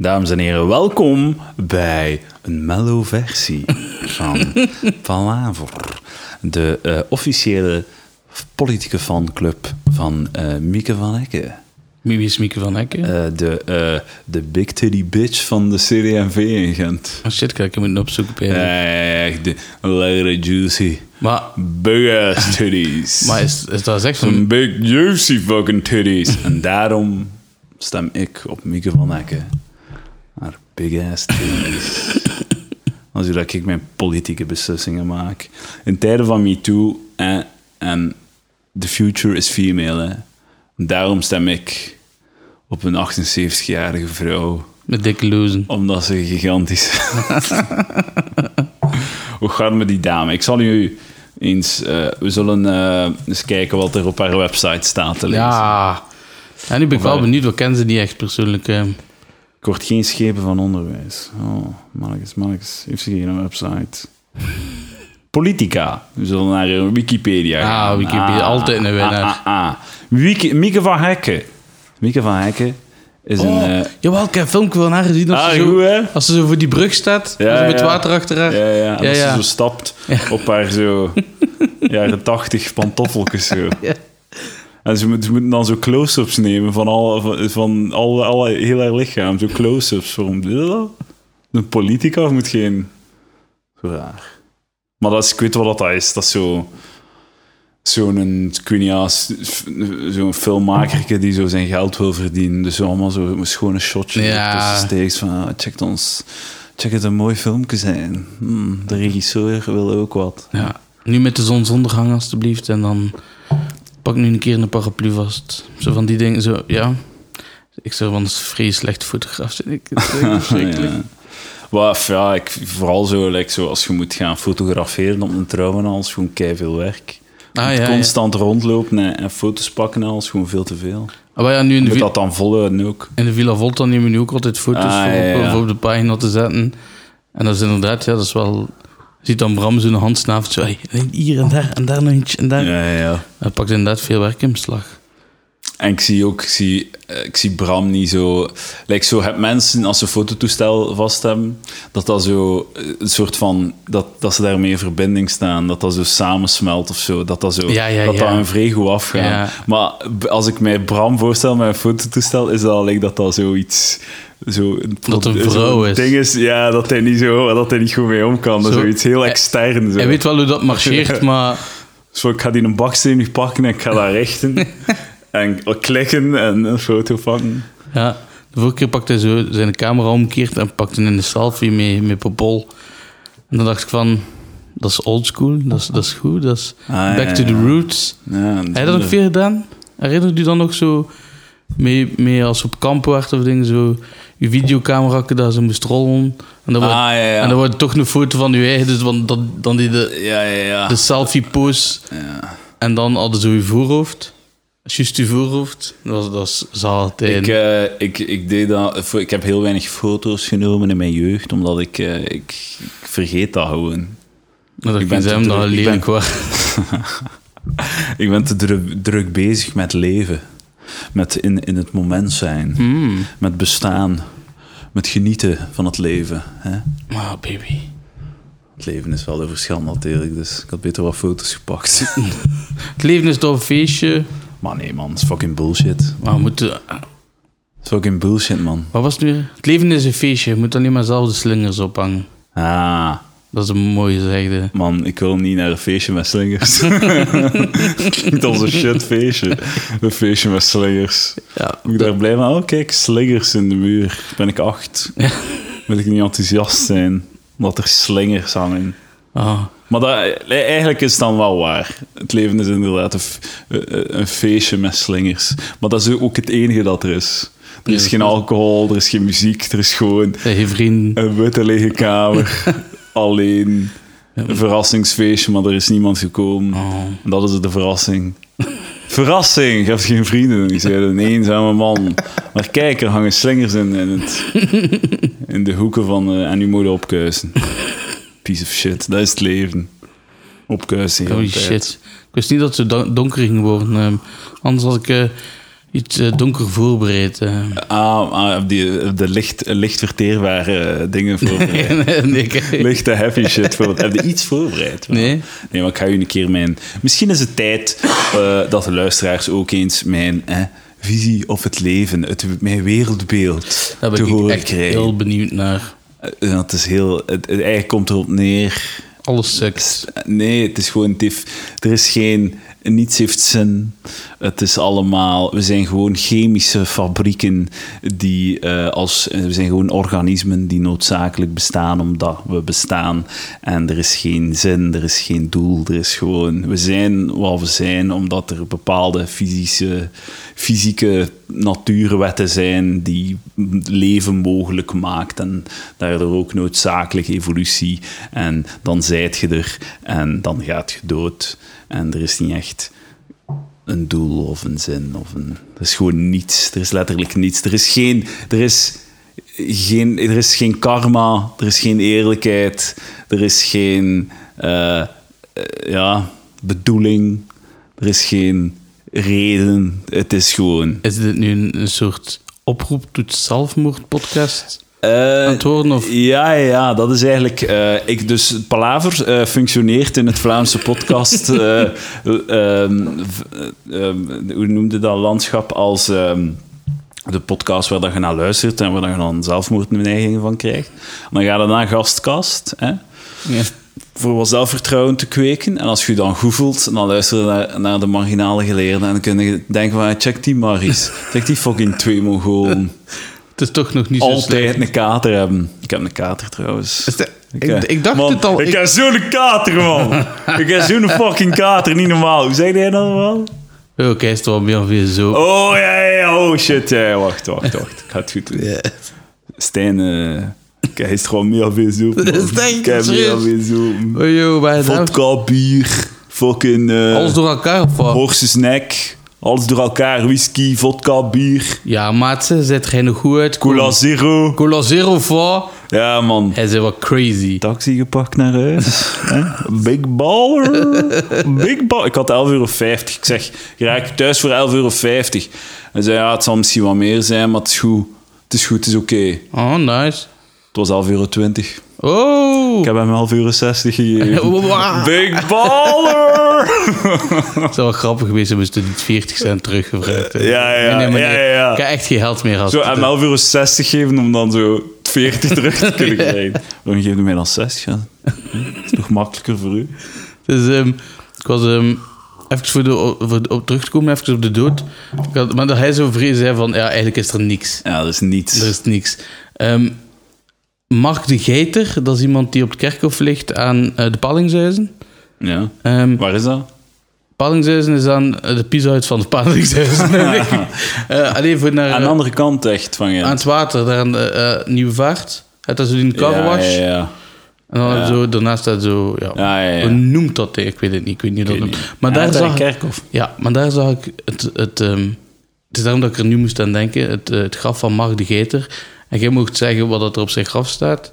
Dames en heren, welkom bij een mellow versie van Palaver. De eh, officiële politieke fanclub van eh Mieke van Hekken. Wie is Mieke van Hekken? Eh, de, de big titty bitch van de CD&V in Gent. oh shit, kijk, ik moet opzoeken. Echt de lekkere juicy. Maar, Big ass titties. maar is, is dat echt van... big juicy fucking titties. en daarom stem ik op Mieke van Hekken. Haar big ass titties. Als u dat ik mijn politieke beslissingen maak. In tijden van MeToo en, en the future is female. Hè. Daarom stem ik op een 78-jarige vrouw. Met dikke lozen. Omdat ze gigantisch... Hoe gaat het met die dame? Ik zal u eens... eh, we zullen eh, eens kijken wat er op haar website staat te lezen. Ja. ja, nu ben ik wel benieuwd, wat kennen ze niet echt persoonlijk? eh. Ik word geen schepen van onderwijs. Oh, mannetjes, mannetjes. Heeft ze geen website? Politica. We zullen naar eh, Wikipedia gaan. Ah, Wikipedia, altijd een winnaar. Ah, ah, ah. Wiki- Mieke van Hekken. Mieke van Hekken is een... Oh, eh, jawel, ik heb een filmpje van haar gezien. Als, ah, ze zo, goed, hè? als ze zo voor die brug staat, Ja, ze met ja. water achter haar. Ja, ja. Ja, als ja. ze zo stapt op haar zo... jaren tachtig pantoffeltjes zo. En ze, moet- ze moeten dan zo close-ups nemen van, al, van, van al, al, heel haar lichaam. Zo close-ups. Waarom doe je dat? Een politica moet geen... Zo raar. Maar dat is, ik weet wel wat dat is. Dat is zo... Zo'n, ik weet niet, ja, zo'n filmmakerke die zo zijn geld wil verdienen. Dus zo allemaal zo schone shotjes Ja. ja. steeds van, ah, check ons, check het een mooi filmpje zijn. Hmm, de regisseur wil ook wat. Ja. Nu met de zonsondergang, alstublieft. En dan pak nu een keer een paraplu vast. Zo van die dingen, zo, ja. Ik zou van vrij slecht fotograaf zijn. Ik, verschrikkelijk. Ja. Wat, ja, ik, vooral zo, like, zo, als je moet gaan fotograferen op een trouw en alles, gewoon kei veel werk. Ah, ja. constant rondlopen en, en foto's pakken en alles, gewoon veel te veel. Ah, maar ja, nu in de, dat dan volhouden ook. in de Villa Volta nemen we nu ook altijd foto's Ah, voor, ja, ja. voor op de pagina te zetten. En dat is inderdaad, ja, dat is wel... Ziet dan Bram zo'n hand snaven, zo, hey, hier en daar en daar nog eentje en daar. Ja, ja. Hij pakt inderdaad veel werk in beslag. En ik zie ook, ik zie, eh, ik zie Bram niet zo... Like zo, heb mensen, als ze een fototoestel vast hebben, dat dat zo eh, een soort van... Dat, dat ze daarmee in verbinding staan, dat dat zo samensmelt of zo. Dat dat zo... Ja, ja, dat ja. dat een vrij goed afgaat. Maar als ik mij Bram voorstel met een fototoestel, is dat like, dat dat zoiets... Zo een Dat een vrouw is. Ding is. Ja, dat hij niet, zo, dat hij niet goed mee om kan. Dat is zoiets heel Hij- extern. Zo. Hij weet wel hoe dat marcheert, maar... Zo, ik ga die een baksteen nu pakken en ik ga daar richten. en klikken en een foto pakken. Ja, de vorige keer pakte hij zo zijn camera omgekeerd en pakte een selfie mee met Popol. En dan dacht ik van, dat is old school, dat is, dat is goed, dat is Ah, back ja, to the roots. Ja, Heb je dat ook veel gedaan? Herinnert u dan nog zo, mee, mee als je op kamp waart of dingen, zo, je videocamera dat ze moest rollen. En dan wordt, ja, ja. En dan wordt toch een foto van je eigen, dus dan, dan, dan die de, Ja, ja, ja. de selfie pose. ja. En dan hadden ze je voorhoofd. Juist je voorhoofd. Dat dat is zalig Ik, eh, ik, ik, deed dat, voor- ik heb heel weinig foto's genomen in mijn jeugd, omdat ik, eh, ik, ik vergeet dat gewoon. Nou, dat ik ben hem dat lelijk ben-. Ik ben te druk, druk bezig met leven. Met in, in het moment zijn. Hmm. Met bestaan. Met genieten van het leven. Hè? Baby. Het leven is wel overschat natuurlijk, dus ik had beter wat foto's gepakt. Het leven is toch een feestje. maar nee man, het is fucking bullshit. Maar we moeten... Het is fucking bullshit man. Wat was het nu? Het leven is een feestje. Je moet alleen maar zelf de slingers ophangen. Ah, Dat is een mooie zegde. man, ik wil niet naar een feestje met slingers. dat is een shit feestje. Een feestje met slingers. Ja. Moet ik daar blij mee? Oh, kijk, slingers in de muur. Ben ik acht. Wil ik niet enthousiast zijn omdat er slingers hangen. Ah. Maar dat, eigenlijk is het dan wel waar. Het leven is inderdaad een, f- een- een feestje met slingers. Maar dat is ook het enige dat er is. Er is Ja, geen alcohol, er is geen muziek, er is gewoon Hey, vriend. een witte lege kamer. Alleen een verrassingsfeestje, maar er is niemand gekomen. Oh. En dat is de verrassing. Verrassing! Je hebt geen vrienden. Ik zei een eenzame man. Maar kijk, er hangen slingers in, in, het, in de hoeken van... eh, en moet je opkuisen. Piece of shit. Dat is het leven. Opkuisen. Holy shit. Ik wist niet dat don- donker ging worden. Ehm, anders had ik... eh, iets eh, donker voorbereid. eh. Ah, ah die, de licht, licht verteerbare dingen voorbereid. nee, nee, kijk. Lichte happy shit voor. Heb je iets voorbereid? Nee. Nee, maar ik ga u een keer mijn... Misschien is het tijd eh, dat de luisteraars ook eens mijn eh, visie op het leven, het, mijn wereldbeeld Daar te ben ik horen echt krijgen. heel benieuwd naar. Eh, het is heel... Het, het eigenlijk komt erop neer... Alles seks. Nee, het is gewoon... Het heeft, er is geen... Niets heeft zin. Het is allemaal... We zijn gewoon chemische fabrieken die eh, als... We zijn gewoon organismen die noodzakelijk bestaan omdat we bestaan. En er is geen zin, er is geen doel. Er is gewoon... We zijn wat we zijn omdat er bepaalde fysische, fysieke natuurwetten zijn die leven mogelijk maakt. En daardoor ook noodzakelijk evolutie. En dan zijt je er en dan gaat je dood. En er is niet echt een doel of een zin. Of een, er is gewoon niets. Er is letterlijk niets. Er is geen... Er is geen, er is geen karma, er is geen eerlijkheid, er is geen eh, eh, ja, bedoeling, er is geen reden. Het is gewoon. Is dit nu een, een soort oproep tot zelfmoord podcast? Eh, worden, of? Ja, ja, dat is eigenlijk... eh, ik, dus Palaver eh, functioneert in het Vlaamse podcast... eh, ehm, eh, ehm, hoe noemde dat landschap? Als ehm, de podcast waar dat je naar luistert en waar dat je dan zelfmoordneigingen van krijgt. Dan ga je naar gastkast, hè? Ja. voor wat zelfvertrouwen te kweken. En als je dan goed voelt, dan luister je naar, naar de marginale geleerden en dan kun je denken van, check die Maries. Check die fucking twee Mongolen. Het is toch nog niet zo Altijd slecht. een kater hebben. Ik heb een kater trouwens. Is dat- ik, ik dacht man, het al. Ik, Ik, heb zo'n kater, man. ik heb zo'n fucking kater, niet normaal. Hoe zeg jij dat normaal? oh, kijk, is wel meer weer zo. Oh, ja, ja. Oh, shit. Ja, wacht, wacht, wacht. Ik ga het goed doen. Ja. Stijn, eh, kijk, is gewoon meer veel zo. Stijn, Ik heb meer serieus? veel zo. Oh, joh, bij het Vodka, bier, fucking... eh Alles door elkaar of wat? Horsesnack. Alles door elkaar. Whisky, vodka, bier. Ja, maat, ze zet nog goed uit. Cola Zero. Cola Zero wat? Ja, man. Hij is wel crazy. taxi gepakt naar huis. Big baller. Big baller. Ik had 11,50 euro. Ik zeg, je raakt thuis voor 11,50 euro. Hij zei, ja, het zal misschien wat meer zijn, maar het is goed. Het is goed, het is oké. Oh, nice. Het was 11,20 euro. Oh! Ik heb hem 11,60 euro gegeven. Wow. Big baller! Het zou wel grappig geweest moest je niet 40 cent teruggevraagd hebben. Ja, ja, nee, nee, maar ja, ja, ja. Ik heb echt geen geld meer gehad. Zo, hem 11,60 euro geven om dan zo 40 terug te kunnen krijgen. Waarom geef je mij dan 60? Ja. Dat is nog makkelijker voor u. Dus ehm, ik was ehm, even voor, de, voor de- op terug te komen, even op de dood. Had, maar dat hij zo vrees zei van, ja, eigenlijk is er niks. Ja, dat is niets. Er is niks. Ehm, Mark de Geiter, dat is iemand die op het kerkhof ligt aan eh, de Pallingshuizen. Ja. Ehm Waar is dat? Pallingshuizen is aan eh, de pizza van de Pallingshuizen. nee, Eh, alleen voor naar, Aan de andere kant echt van je. aan het water, daar aan de eh, Nieuwe Vaart. Het in de carwash. Ja, ja, ja. En dan zo, daarnaast staat zo... Ja. Hoe noemt dat? Ik weet het niet. Ik weet niet hoe dat. Maar Ja, daar zag. Kerkhof. Ja, maar daar zag ik het... het ehm, het is daarom dat ik er nu moest aan denken. Het, eh, het graf van Mark de Geter. En jij mocht zeggen wat dat er op zijn graf staat.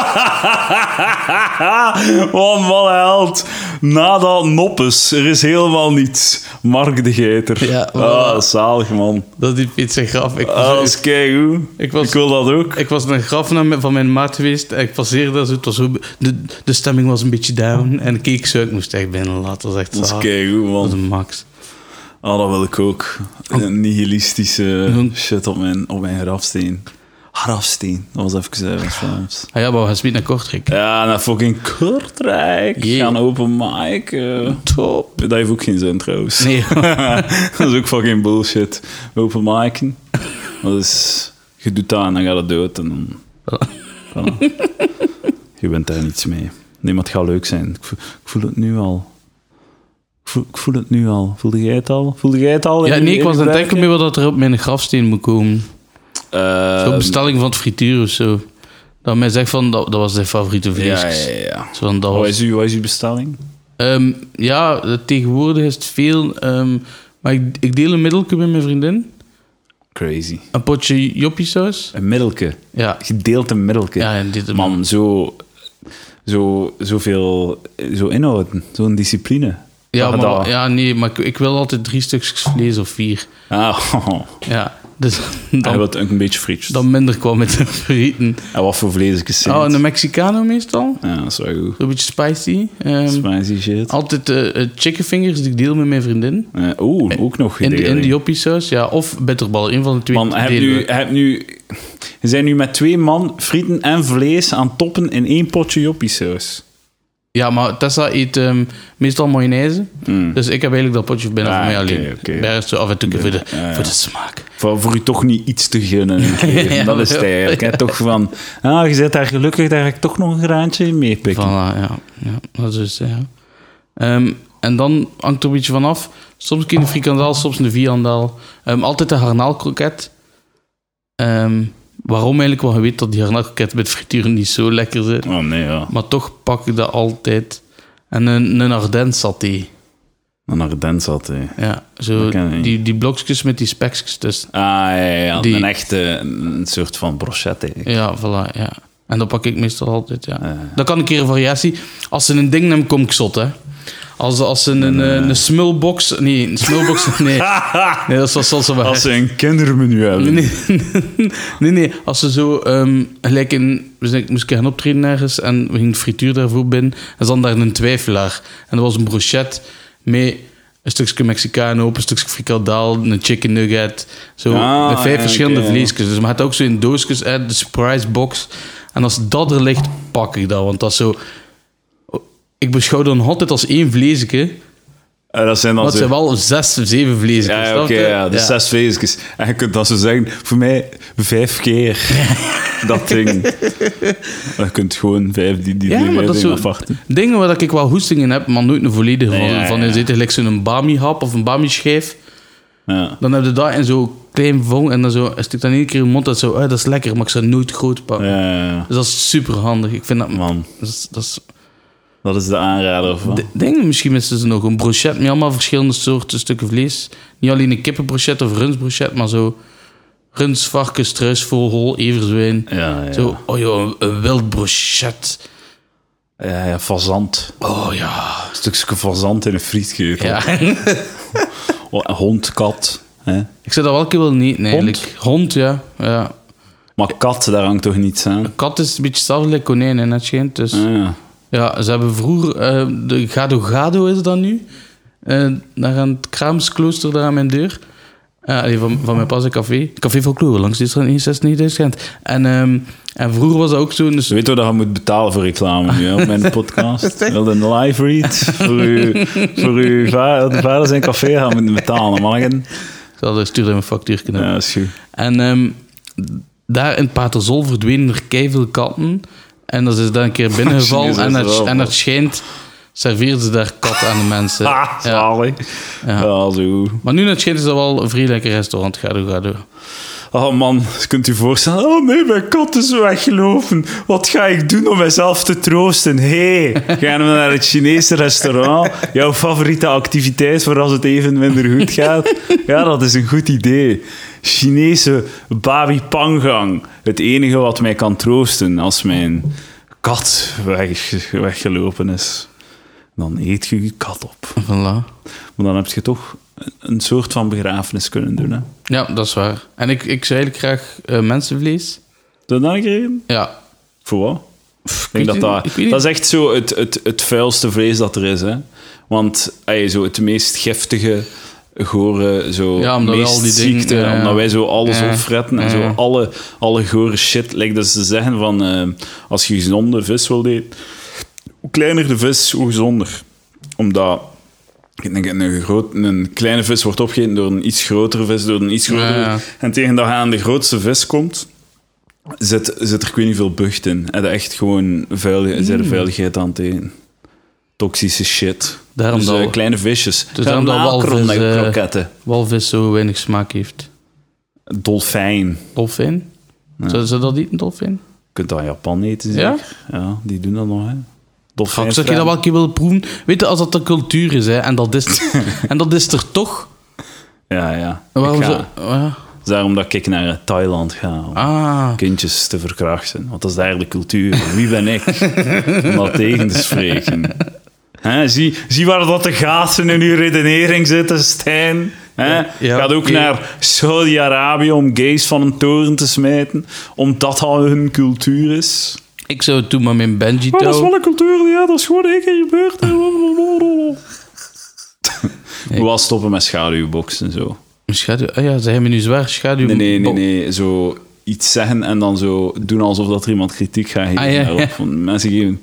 Wat een malle held. Nada noppes. Er is helemaal niets. Mark de Geiter. Ja. Ah, zalig, man. Dat is iets zijn graf. Ik Ah, dat is keigoed. Ik was- Ik wil dat ook. ik was naar een graf van mijn maat geweest. En ik passeerde dat zo. Het was zo de, de stemming was een beetje down. En ik keek zo. Ik moest echt binnen laten. Dat was echt Dat is zalig. Dat was man. een max. Ah, dat wil ik ook. Een nihilistische shit op mijn, op mijn grafsteen. Grafsteen. Dat was even uh, Vlaams. Ah ja, maar we gaan speed naar Kortrijk. Ja, naar fucking Kortrijk. Yeah. Gaan open mic. eh. Top. Dat heeft ook geen zin trouwens. Nee. dat is ook fucking bullshit. Open micen. Dat is... Je doet dat en dan gaat het dood. En dan... Voilà. Je bent daar niets mee. Nee, maar het gaat leuk zijn. Ik voel, ik voel het nu al. Ik voel, ik voel het nu al. Voelde jij het al? Voelde jij het al? Ja, nee, ik was aan het denken meer wat er op mijn grafsteen moet komen. Eh, Zo'n bestelling van het frituur of zo. Dat mij zegt van, dat, dat was zijn favoriete vlees. Ja, ja, ja. Zo van, dat Wat was, is, uw, wat is uw bestelling? Ehm, ja, tegenwoordig is het veel. ehm, maar ik, ik deel een middelke met mijn vriendin. Crazy. Een potje joppiesaus. Een middelke. Ja, Gedeelte middelke. ja en dit Man, zo, zo, zoveel zo inhoud, zo'n discipline. Ja, maar, ja, nee, maar ik, ik wil altijd drie stukjes vlees of vier. Ah, Ja, dus hij dan, wil een beetje frietjes. dan minder kwam met de frieten. En wat voor vleesjes zijn Oh, een Mexicano meestal. Ja, dat is wel goed. Zo'n beetje spicy. Ehm, Spicy shit. altijd eh, chicken fingers die ik deel met mijn vriendin. Eh, Oeh, ook nog In, de- in die hoppiesaus, ja. Of bitterbal, een van de twee. Man, heb nu, we. heb nu, je zijn nu met twee man frieten en vlees aan het toppen in één potje joppiesaus. Ja, maar Tessa eet ehm, meestal mayonaise. Mm. Dus ik heb eigenlijk dat potje binnen Ah, voor mij alleen. oké. Daar is zo af en toe voor de, Ja, ja. voor de smaak. Voor, voor u toch niet iets te gunnen. dat is het eigenlijk. hè. Toch van, ah, je zit daar gelukkig, daar ga ik toch nog een graantje in meepikken. Voilà, ja. ja dat is het, ja. Ehm, en dan hangt er een beetje vanaf. Soms een frikandel, soms een viandaal. Ehm, altijd de garnaalkroket. Ehm, waarom eigenlijk? Want je weet dat die garnaalkroket met frituur niet zo lekker zit. Oh nee, ja. Maar toch pak ik dat altijd. En een, een ardent saté. Een ardent zat, hè. Ja, zo die, die blokjes met die spekjes tussen. Ah, ja, ja. Die- Een echte, een soort van brochette. Ja, voilà, ja. En dat pak ik meestal altijd, ja. Ja. Dat kan een keer een variatie. Als ze een ding nemen, kom ik zot, hè. Als, als ze een, een, een smulbox... Nee, een smulbox... Nee, nee dat is wel... Als ze een kindermenu hebben. Nee, nee, nee. Als ze zo ehm, gelijk in... We zijn, moest ik gaan optreden ergens en we gingen frituur daarvoor binnen. En dan daar een twijfelaar. En dat was een brochette met een stukje Mexicano, op een stukje frikandel, een chicken nugget. Zo Ah, vijf ja, verschillende vleesjes. Dus maar het ook zo in doosjes, de surprise box. En als dat er ligt, pak ik dat. Want dat is zo... Ik beschouw dan altijd als één vleesje. Eh, dat zijn dan Maar het zo... zijn wel zes, zeven vleesjes. Ja, oké, ja, de zes vleesjes. En je kunt dat zo zeggen, voor mij vijf keer dat ding. Je kunt gewoon vijf die, die, Ja, die maar vijf dat is dingen afwachten. dingen waar ik wel hoesting in heb, maar nooit een volledige van. Ja, van zit gelijk zo'n bami-hap of een bami-schijf. Ja. Dan heb je dat in zo'n klein vong en dan zo, als ik dan één keer in de mond dat zo, ah, dat is lekker, maar ik zou nooit groot pakken. Ja, ja, ja. Dus dat is super handig. Ik vind dat, Man, dat is, dat is dat is de aanrader van. D- Denk, misschien missen ze nog een brochet met allemaal verschillende soorten stukken vlees. Niet alleen een kippenbrochet of rundsbrochet, maar zo runs, varkens, struisvogel, everzwijn. Ja, ja. Zo, oh joh, een, een wild brochet. Ja, ja, fazant. Oh ja. Een stukje fazant in een frietgetel. ja. Oh, een hond, kat. Hè? Ik zou dat wel een keer willen eten, eigenlijk. Hond, ja. ja. Maar kat, daar hangt toch niets aan? Kat is een beetje hetzelfde als konijn, hè, net schijnt. Dus Ah, ja. Ja, ze hebben vroeger... eh, de Gado Gado is dat nu. eh naar een kraamsklooster daar aan mijn deur. Uh, allee, van, van mijn pas een café. Café Folklore, langs de straat 169 Gent. En, ehm, en vroeger was dat ook zo... Dus, Je weet wel dat je moet betalen voor reclame nu, op mijn podcast. Wil je een live read voor uw, voor uw va- de vader zijn café gaan moeten betalen, mag ik? zal sturen mijn factuur kunnen. Ja, is goed. En ehm, daar in Paterzol verdwenen er keiveel katten. En dat is daar een keer binnengevallen. En, het, wel en het schijnt... Serveerden ze daar kat aan de mensen. Ah, ja. zalig. Ja. Ja, zo. Maar nu het schijnt is dat wel een lekker restaurant. Gado Gado. Oh man, kunt u voorstellen? Oh nee, mijn kat is weggelopen. Wat ga ik doen om mezelf te troosten? Hé, hey, gaan we naar het Chinese restaurant? Jouw favoriete activiteit voor als het even minder goed gaat? Ja, dat is een goed idee. Chinese babi pangang. Het enige wat mij kan troosten als mijn kat weg, weggelopen is. Dan eet je je kat op. Voilà. Maar dan heb je toch een soort van begrafenis kunnen doen. Hè? Ja, dat is waar. En ik, ik zou eigenlijk graag eh, mensenvlees. Dat gekregen? Ja. Voor wat? Ik denk dat dat is echt zo het, het, het vuilste vlees dat er is. Hè? Want ey, zo het meest giftige, gore, zo Ja, omdat meest dingen- ziekte, ja, ja. omdat wij zo alles opfretten en zo alle, alle gore shit. Like dat ze zeggen van, eh, als je gezonde vis wil eten, hoe kleiner de vis, hoe gezonder. Omdat... Ik denk, een, groot, een kleine vis wordt opgegeten door een iets grotere vis, door een iets grotere. En tegen dat je aan de grootste vis komt, zit, zit er ik weet niet veel bucht in. En dat echt gewoon veilig, Mm. de veiligheid aan het eten. Toxische shit. Daarom dus dat eh, kleine visjes. Dus daarom dat walvis, eh, kroketten. Walvis zo weinig smaak heeft. Dolfijn. Dolfijn? Zou, zou dat eten, dolfijn? Je kunt dat in Japan eten, Ja? zeker? Ja, die doen dat nog, hè. Dolfijn. Je dat wel een keer willen proeven? Weet je, als dat de cultuur is, hè, en, dat is, en dat is er toch... Ja, ja. Waarom zo... ja. Daarom dat ik naar Thailand ga. Om Ah, kindjes te verkrachten. Want dat is daar de cultuur. Wie ben ik om dat tegen te spreken? Zie, zie waar dat de gaten in uw redenering zitten, Stijn. Hè? Ja, Gaat ook naar Saudi-Arabië om gays van een toren te smijten, omdat dat hun cultuur is. Ik zou het doen met mijn Benji Maar dat is wel een cultuur, ja, dat is gewoon één keer gebeurd. Nee. Wel stoppen met schaduwbox en zo. Schaduw. Ah ja, ze hebben nu zwaar schaduw. Nee, nee, nee, nee. Zo iets zeggen en dan zo doen alsof dat er iemand kritiek gaat geven. Ah, ja, ja. Van, mensen geven...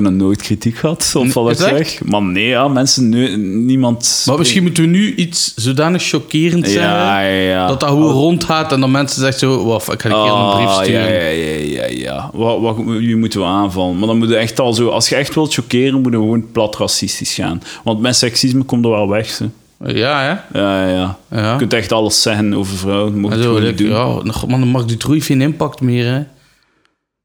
Nog nooit kritiek gehad, dat? zeg. Maar nee, ja, mensen... nu- niemand... Maar misschien moeten we nu iets zodanig chockerend zeggen. Ja, ja. Dat dat gewoon rondgaat en dan mensen zeggen zo... Waf, ik ga een keer een brief Ah, sturen. Ja, ja, ja, ja. ja. Wat, wat, je moeten we aanvallen. Maar dan moet je echt al zo... Als je echt wilt chockeren, moet je gewoon plat racistisch gaan. Want met seksisme komt er wel weg, ze. Ja, hè? Ja, ja, ja. Je kunt echt alles zeggen over vrouwen. Moet je zo, doen. ja, man, dan mag Dutroux heeft geen impact meer, hè.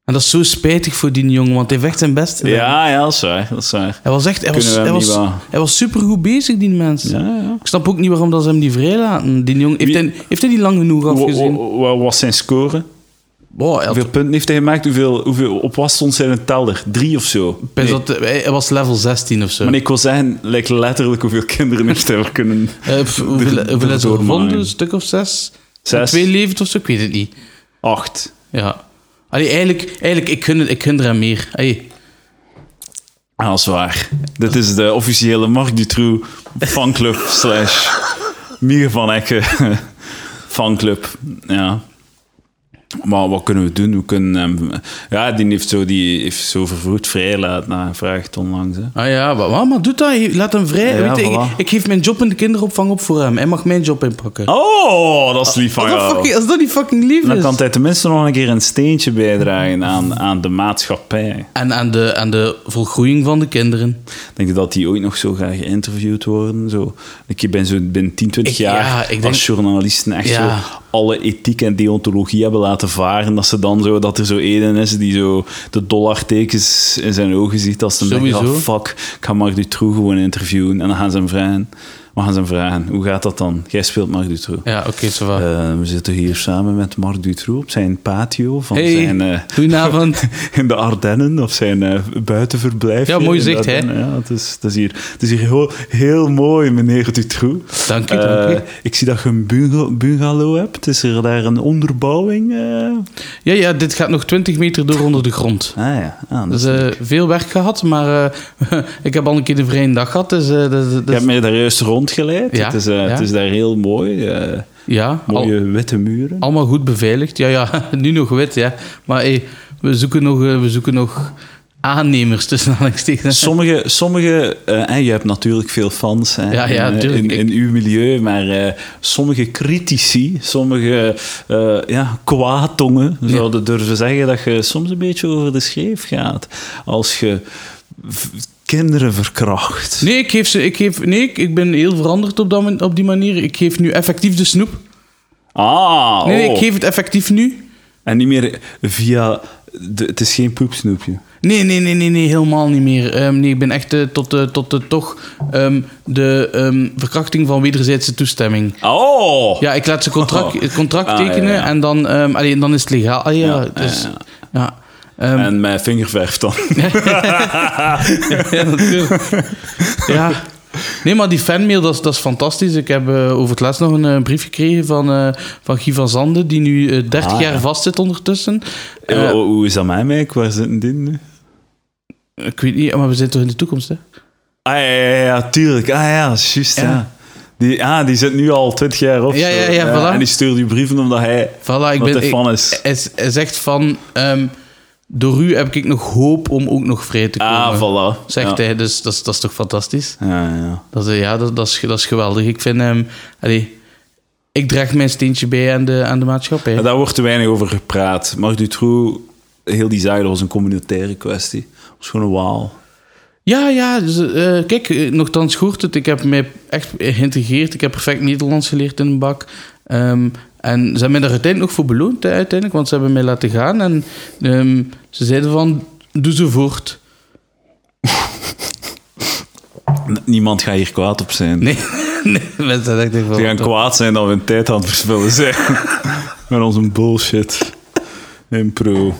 En dat is zo spijtig voor die jongen, want hij heeft echt zijn best gedaan. Ja, ja, dat is waar. Dat is waar. Hij was echt... Hij was, Kunnen hij was, hij was supergoed bezig, die mens. Ja, ja. Ik snap ook niet waarom dat ze hem die vrijlaten. Die jongen, heeft, Wie- hij, heeft hij die lang genoeg afgezien? wa- Wat was zijn score? Wow, had- Hoeveel punten heeft hij gemaakt? Hoeveel, hoeveel op wat stond zijn teller? Drie of zo? Nee. dat, hij was level 16 of zo. Maar ik wil zeggen, like, letterlijk hoeveel kinderen heeft hij er kunnen... Pff, hoeveel hoeveel is er erdoor gevonden? maaien. Een stuk of zes? Zes. Twee levend of zo? Ik weet het niet. Acht. Ja. Allee, eigenlijk, eigenlijk ik, gun, ik gun er hem meer. Allee. Ah, waar. Dit is de officiële Marc Dutroux fanclub slash Mieke van Ecken fanclub. Ja. Maar wat kunnen we doen? We kunnen hem... Ja, die heeft zo, die heeft zo vervroegd vrijlaten na vraagt onlangs. Hè. Ah ja, maar, maar, maar doe dat. Laat hem vrij. Ja, Weet je, ik, ik geef mijn job in de kinderopvang op voor hem. Hij mag mijn job inpakken. Oh, dat is lief van jou. als dat niet fucking lief Dan is. kan hij tenminste nog een keer een steentje bijdragen aan, aan de maatschappij. En aan de, aan de volgroeiing van de kinderen. Denk je dat die ooit nog zo gaan geïnterviewd worden? Zo, keer binnen, zo, binnen 10, 20 Ik- jaar ja, ik denk- als journalisten echt Ja. zo alle ethiek en deontologie hebben laten varen. Dat ze dan zo, dat er zo één is die zo de dollartekens in zijn ogen ziet. Als ze denken, oh, fuck, ik ga Marc Dutroux gewoon interviewen. En dan gaan ze hem vragen. We gaan ze hem vragen, hoe gaat dat dan? Jij speelt Marc Dutroux. Ja, oké, zo va. Eh, we zitten hier samen met Marc Dutroux op zijn patio van Hey, zijn... eh, goedenavond. in de Ardennen of zijn eh, buitenverblijf. Ja, mooi zicht, hè? Ja, het is, het is hier, het is hier heel, heel mooi, meneer Dutroux. Dank u, dank u. ik zie dat je een bunga- bungalow hebt. Is er daar een onderbouwing? Ja, ja, dit gaat nog 20 meter door onder de grond. Ah ja, ah, dat Dus is veel werk gehad, maar ik heb al een keer de vrije dag gehad. Dus, dat- dat- Je hebt mij daar juist rondgeleid. Ja, het, is, eh, ja. het is daar heel mooi. eh, ja, al- mooie witte muren. allemaal goed beveiligd. Ja, ja, nu nog wit, ja. Maar hey, we, zoeken nog, eh, we zoeken nog aannemers tussen aanhalingstekens. Sommige, sommige en je hebt natuurlijk veel fans hè, Ja, ja, in, in, uw milieu, maar sommige critici, sommige eh ja, kwaadtongen zouden durven zeggen dat je soms een beetje over de schreef gaat als je kinderen verkracht. Nee, ik, geef ze, ik, geef, nee ik, ik ben heel veranderd op, dat, op die manier. Ik geef nu effectief de snoep. Ah, Nee, nee, oh. ik geef het effectief nu. En niet meer via... De, het is geen poepsnoepje. Nee, nee, nee, nee, nee helemaal niet meer. Ehm, nee, ik ben echt eh, tot, de, tot de, toch ehm, de ehm, verkrachting van wederzijdse toestemming. Oh! Ja, ik laat ze contract, het contract Ah, tekenen ja, ja. en dan, ehm, allee, dan is het legaal. Ah, ja, Ja, dus, ja, Ehm, En mijn vingerverf dan. ja, natuurlijk. ja. Nee, maar die fanmail, dat is, dat is fantastisch. Ik heb eh, over het laatst nog een eh, brief gekregen van, eh, van Guy van Zanden, die nu eh, 30 Ah, jaar ja. vast zit ondertussen. Eh, hoe is dat mij? Waar zitten die nu? ik weet niet, maar we zijn toch in de toekomst, hè? Ah ja, ja, ja, tuurlijk. Ah ja, juist, ja. Die, ah, die zit nu al 20 jaar op. Ja, zo. ja, ja, voilà. En die stuurt je brieven omdat hij Voilà, ik ben... hij fan is. hij, hij zegt van... ehm, door u heb ik nog hoop om ook nog vrij te komen. Ah, voilà. Zegt ja. hij, dus dat is, dat is toch fantastisch? Ja, ja. Dat, is, ja, dat, dat, is, dat is geweldig. Ik vind hem... allee, ik draag mijn steentje bij aan de, aan de maatschappij. Ja, daar wordt te weinig over gepraat. Marc Dutroux, heel die zaak, dat was een communautaire kwestie. Dat was gewoon een waal. Ja, ja. Dus, eh, kijk, eh, nogthans goed het. Ik heb mij echt geïntegreerd. Ik heb perfect Nederlands geleerd in een bak. Ehm, en ze hebben mij daar uiteindelijk nog voor beloond, hè, uiteindelijk. Want ze hebben mij laten gaan. En ehm, ze zeiden van, doe ze voort. Niemand gaat hier kwaad op zijn. Nee, nee mensen dachten van... Ze gaan kwaad zijn dat we hun tijd aan het verspillen zijn. Met onze bullshit. Impro.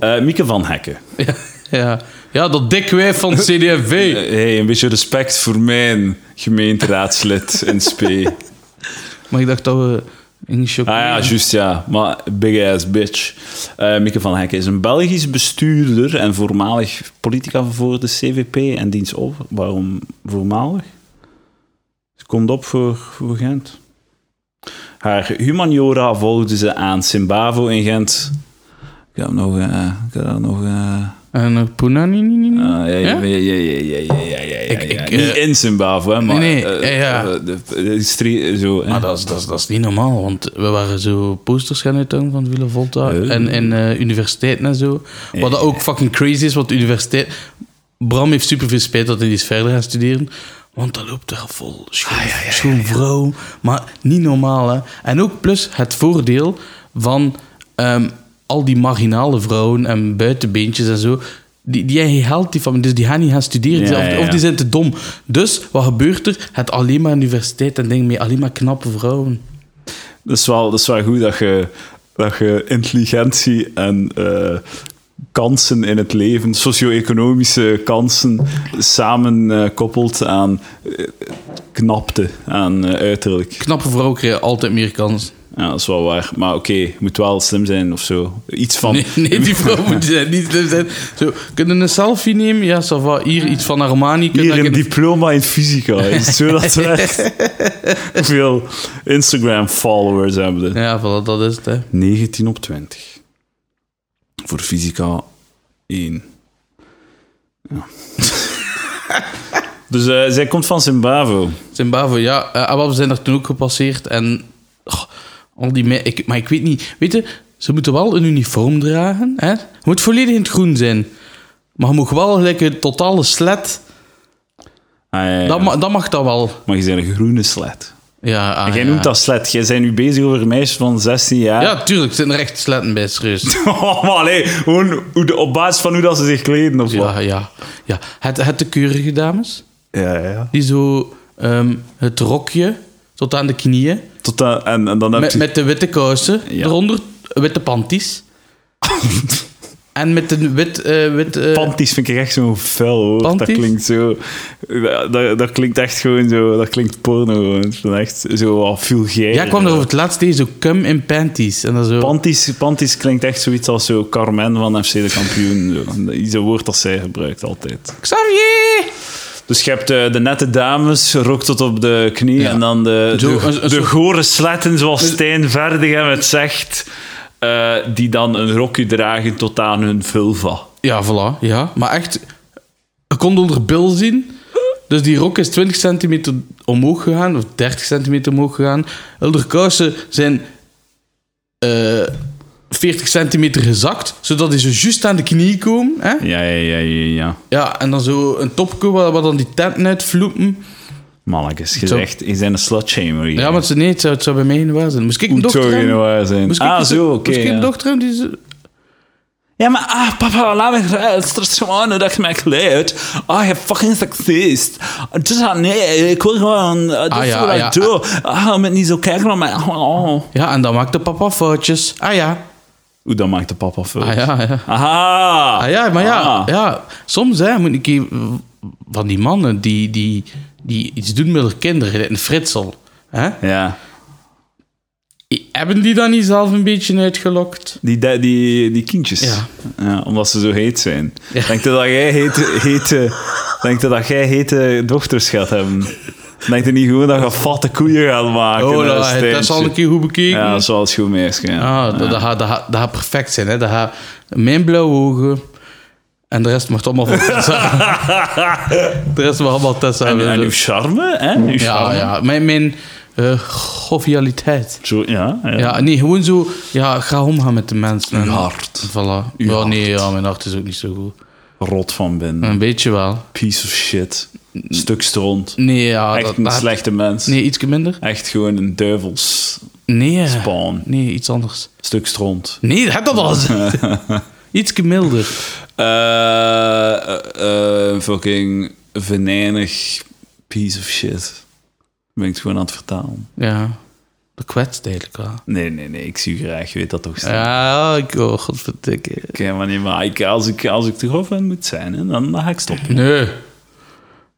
Eh Mieke van Hekken. Ja, ja. Ja, dat dik wijf van de CD&V. hey, een beetje respect voor mijn gemeenteraadslid in Spee. Maar ik dacht dat we in Ah ja, juist ja. Maar big ass bitch. Eh Mieke van Hekken is een Belgisch bestuurder en voormalig politica voor de CVP en diens over. Waarom voormalig? Ze komt op voor, voor Gent. Haar humaniora volgde ze aan Simbavo in Gent. Ik heb nog... eh, ik heb nog eh, En uh, ah, ja, ja, Ja? ja, ja, ja, ja, ja, ja, ja, Ik- ja. ik, Niet eh, in Zimbabwe, hè, maar... nee, eh, eh, de, zo. Maar dat is, dat, is, dat is niet normaal, want we waren zo posters gaan uithangen van Villa Volta en, en eh, universiteiten en zo. Wat ook fucking crazy is, want de universiteit... Bram heeft super veel spijt dat hij niet is verder gaan studeren. Want dat loopt er vol schoon, schoon vrouw. Maar niet normaal, hè. En ook plus het voordeel van ehm, al die marginale vrouwen en buitenbeentjes en zo... Die, die geld, die van, dus die gaan niet gaan studeren. Ja, of, ja, of ja. die zijn te dom. Dus, wat gebeurt er? Het alleen maar universiteit en denk mee alleen maar knappe vrouwen. Dat is wel, dat is wel goed dat je, dat je intelligentie en eh, kansen in het leven, socio-economische kansen, samen eh, koppelt aan eh, knapte, aan uiterlijk. Knappe vrouwen krijgen altijd meer kans. Ja, dat is wel waar. Maar oké, moet wel slim zijn of zo. Iets van... Nee, nee die vrouw moet zijn, niet slim zijn. Zo, kunnen een selfie nemen? Ja, ça va. Hier iets van Armani. Hier een diploma in fysica. Is zo dat werkt? Hoeveel Instagram-followers hebben? Ja, voilà, dat is het. Hè. 19 op 20. Voor fysica 1. Ja. dus eh, zij komt van Zimbabwe. Zimbabwe, ja. wel, we zijn daar toen ook gepasseerd. En oh, al die me- ik, Maar ik weet niet... Weet je, ze moeten wel een uniform dragen. Hè? Je moet volledig in het groen zijn. Maar je mag wel gelijk een totale slet. Ah, ja, ja. Dat, ma- dat mag dat wel. Maar je bent een groene sled. Ja, ah, En jij ja. noemt dat sled. Jij bent nu bezig over een meisje van 16 jaar. Ja, tuurlijk. Er zijn er echt sletten bij, serieus. Oh, maar allee, gewoon hoe de, op basis van hoe dat ze zich kleden of wat. Ja, ja. ja. Het, het de keurige dames. Ja, ja. Die zo ehm, het rokje tot aan de knieën. Tot en, en dan heb Met, je... met de witte kousen Ja. eronder, witte panties. en met een wit... eh wit eh, Panties vind ik echt zo'n vuil hoor. Dat Panties? klinkt zo... Dat, dat klinkt echt gewoon zo... Dat klinkt porno gewoon. Dat echt zo wat vulgair. ja, ik kwam er over het laatst tegen, zo cum in panties. En dan zo... Panties, panties klinkt echt zoiets als zo Carmen van FC de kampioen. Zo. Dat is een woord dat zij gebruikt altijd. Xavier! Dus je hebt eh, de nette dames, rok tot op de knie. Ja. En dan de, Zo, de, een- een de soort- gore sletten, zoals Stijn Verdegem het zegt. eh, die dan een rokje dragen tot aan hun vulva. Ja, voilà. Ja, maar echt... Je kon onder bil zien. Dus die rok is 20 centimeter omhoog gegaan, of 30 centimeter omhoog gegaan. De kousen zijn eh 40 centimeter gezakt, zodat die zo juist aan de knie komen. Hè? Ja, ja, ja, ja. ja. Ja, en dan zo een topje waar, waar dan die tenten uitvloepen. Mannetjes, je zegt, je bent een slutshamer hier. Ja, maar het, nee, het, zou, het zou bij mij geen waar zijn. Moest ik een Hoe dochter zou je hebben? nou waar zijn? Moest ik Ah, een- zo, oké. Moest ik een ja. dochter hebben die... zo- Ja, maar ah, papa, laat me eruit. Is gewoon dat je mij kleedt. Ah, je fucking seksist. Is ah, nee, ik wil gewoon... Dat Ah, is ja, wat ja. ik doe. Ah, je moet niet zo kijken naar mij. Oh. Ja, en dan maakte papa foutjes. Ah ja. Hoe dan maakt de papa veel? Ah ja, ja. Aha. Ah ja, maar ja, Ah. ja soms hè, moet ik van die mannen die, die, die iets doen met hun kinderen, een fritsel. Hè? Ja. Hebben die dan niet zelf een beetje uitgelokt? Die, die, die, die kindjes. Ja. Ja, omdat ze zo heet zijn. Ja. Denk je dat jij hete, hete, denk je dat jij hete dochters gaat hebben? Denk je niet gewoon dat je fatte koeien gaat maken? Oh, dat, dat is Stijntje? al een keer goed bekeken. Ja, dat wel eens goed meisje. Ja. Ah, dat, dat, gaat, dat, gaat, dat gaat perfect zijn. Hè? Dat gaat mijn blauwe ogen en de rest mag allemaal van Tessa. de rest mag allemaal Tessa En, en uw charme, hè? Uw ja, charme. ja, mijn, mijn eh, jovialiteit. Zo, ja, ja. Ja, nee, gewoon zo, ja, ga omgaan met de mensen. Uw hart. Voilà. Uw ja, hart. nee, ja, mijn hart is ook niet zo goed. Rot van binnen. Een beetje wel. Piece of shit. Stuk stront. Nee, ja. Echt dat, een dat- slechte mens. Nee, iets minder. Echt gewoon een duivels Nee. eh, spawn. Nee, iets anders. Stuk stront. Nee, dat heb dat al Iets milder. Eh, fucking venijnig piece of shit. Ben ik het gewoon aan het vertalen. Ja. Dat kwetst eigenlijk wel. Nee, nee, nee, ik zie u graag, je weet dat toch. Ja, ik oh, godverdikke. Oké, maar nee, maar ik, als, ik, als ik te grof ben moet zijn, hè, dan, dan ga ik stoppen. Nee.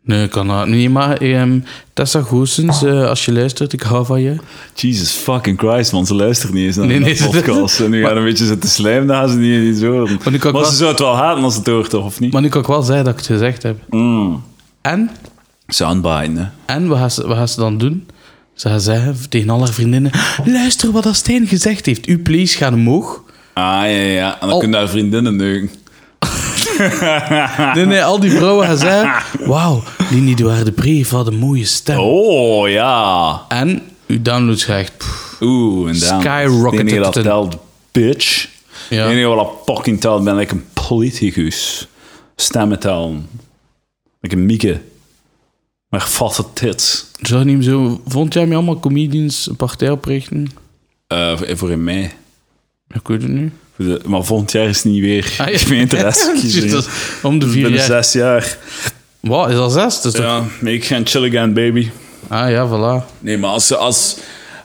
Nee, kan dat niet. Maar ehm, Tessa Goossens, eh, als je luistert, ik hou van je. Jesus fucking Christ, man, ze luistert niet eens naar Nee, de nee, podcast. En nu gaan een beetje zitten slijmen, dan gaan ze niet eens horen. Maar Maar wel- ze zou het wel haten als ze het hoort, toch, of niet? Maar nu kan ik wel zeggen dat ik het gezegd heb. Mm. En, Soundbite, hè. en wat, gaat ze, wat gaat ze dan doen? Gaat zeggen tegen al haar vriendinnen... Luister wat dat Stijn gezegd heeft. Uw please gaat omhoog. Ah, ja, ja. En dan Al- kunnen daar vriendinnen neuken. Nee, nee, al die vrouwen gaan zeggen... Wauw, Lini Douard de Pre had een mooie stem. Oh, ja. En uw downloads krijgt... pff, Oeh, en dan. Het enige dat telt, bitch. Ja. Het enige wat dat fucking telt, ben ik een politicus. Stemmen tellen. Ik een mieke. Met vatte tits. Zou niet zo... Vond jij mij allemaal comedians een partij oprichten? Eh, voor- in mei. Ik weet het. Voor de- Maar volgend jaar is het niet weer Ah, ja. is om de vier Binnen jaar. zes jaar. Wat, is dat zes? Toch- Ja, nee, ik ga chillen gaan, baby. Ah ja, voilà. Nee, maar als, als,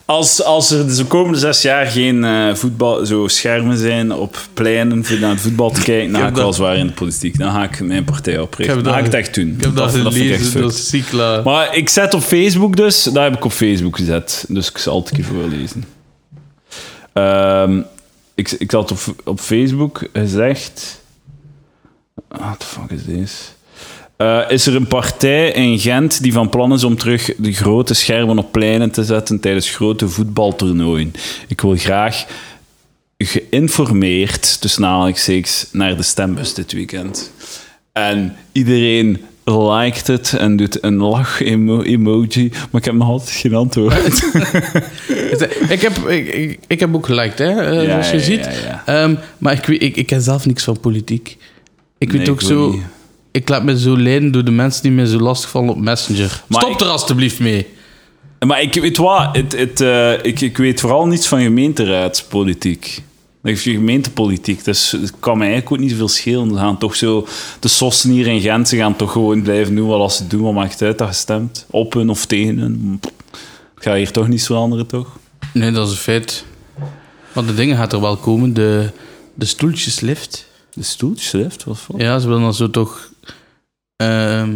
als, als er de komende zes jaar geen eh, voetbal, zo schermen zijn op pleinen voor naar het voetbal te kijken, dan ga ik dat- wel zwaar in de politiek. Dan ga ik mijn partij oprichten. Dan ga ik dat- het echt doen. Ik heb dat, fucked. dat is ziek. Maar ik zet op Facebook dus, daar heb ik op Facebook gezet. Dus ik zal het een keer voorlezen. Ehm, ik, ik had op, op Facebook gezegd. What the fuck is deze? Eh, is er een partij in Gent die van plan is om terug de grote schermen op pleinen te zetten tijdens grote voetbaltoernooien? Ik wil graag geïnformeerd, tussen aanhalingstekens, naar de stembus dit weekend. En iedereen liked het en doet een lach-emoji, maar ik heb nog altijd geen antwoord. ik, heb, ik, ik, heb ook geliked, hè, eh, Ja, zoals je ja, ziet. ja. Ehm, maar ik, ik, ik ken zelf niks van politiek. Ik weet ook ik zo... niet. Ik laat me zo leiden door de mensen die me zo lastig vallen op Messenger. Maar Stop ik- er alstublieft mee. Maar ik weet wat, het, het, eh, ik, ik weet vooral niets van gemeenteraadspolitiek. Je gemeentepolitiek, dus het kan mij eigenlijk ook niet zoveel schelen. Ze gaan toch zo, de sossen hier in Gent, ze gaan toch gewoon blijven doen wat als ze doen. Wat maakt het uit dat je stemt? Op hun of tegen hun? Het gaat hier toch niet veranderen, toch? Nee, dat is een feit. Want de dingen gaat er wel komen. De, de stoeltjeslift. De stoeltjeslift, wat voor? Ja, ze willen dan zo toch... ehm,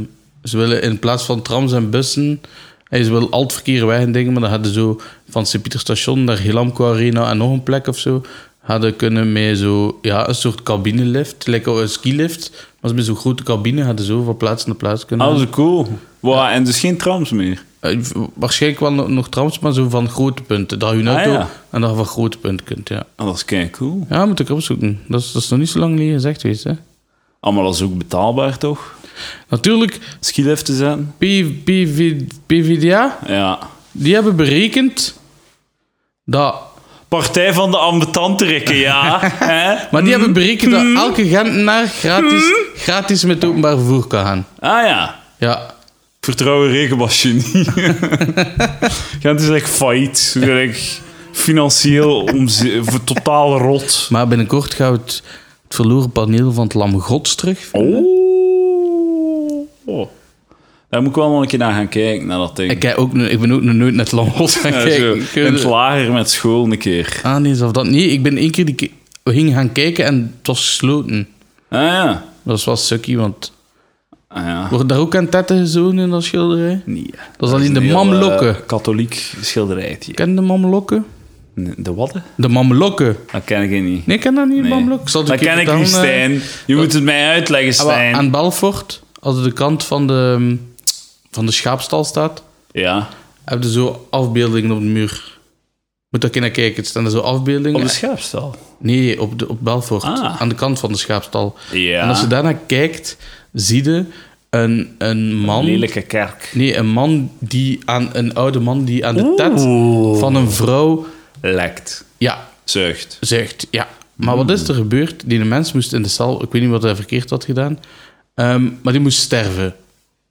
ze willen in plaats van trams en bussen... Ze willen al het verkeer weg en dingen, maar dan hadden zo van Sint-Pieterstation naar Hilamco Arena en nog een plek of zo, hadden kunnen met zo, ja, een soort cabinelift, lekker een skilift, maar ze met zo'n grote cabine hadden zo van plaats naar plaats kunnen. Is cool. Wow, en dus geen trams meer. Eh, waarschijnlijk wel nog, nog trams, maar zo van grote punten. Dat je een Ah, auto ja. en dat je van grote punten kunt, ja. Ah, dat is kei cool. Ja, moet ik opzoeken. Dat is, dat is nog niet zo lang geleden gezegd geweest, hè. Dat is ook betaalbaar, toch? Natuurlijk, Skilift te zetten? PV PVDA, Ja. die hebben berekend dat... Partij van de ambetanterikken, ja. Hè? Maar die hebben berekend dat elke Gentenaar gratis, gratis met openbaar vervoer kan gaan. Ah ja. Ja, Vertrouwen regenwasje niet. Gent is echt failliet. Financieel omze- voor totaal rot. maar binnenkort gaan we het, het verloren paneel van het Lam Gods terug. Oh. oh. Daar moet ik wel nog een keer naar gaan kijken, naar dat ding. Ik, kijk ook, nu- ik ben ook nog nooit naar het Lam Gods gaan Ja, zo, kijken. Weet in het lager met school een keer. Ah, nee, of dat. Nee, ik ben één keer die, we gingen gaan kijken en het was gesloten. Ah ja. Dat was wel sukkie, want Ah ja. worden daar ook aan tetten gezogen in dat schilderij? Nee. Dat is alleen een de mamlokken. eh, katholiek schilderijtje. Ken de mamlokken? De wat? De mamlokken. Dat ken ik niet. Nee, ik ken dat niet, Nee. het Dat een ken ik niet, vertellen, eh? Stijn. Je moet het mij uitleggen, Ah, Stijn. aan Belfort, als de kant van de, van de schaapstal staat, Ja. heb je zo afbeeldingen op de muur. Moet daar naar kijken. Het staan er zo afbeeldingen. Op de schaapstal. Nee, op, de, op Belfort. Ah. Aan de kant van de schaapstal. Ja. En als je daarnaar kijkt, zie je een, een man... Lelijke kerk. Nee, een man die aan... Een oude man die aan de tet van een vrouw... Lekt. Ja, Zuigt. zegt. Ja. Maar wat is er gebeurd? Die mens moest in de cel... Ik weet niet wat hij verkeerd had gedaan. Ehm, maar die moest sterven.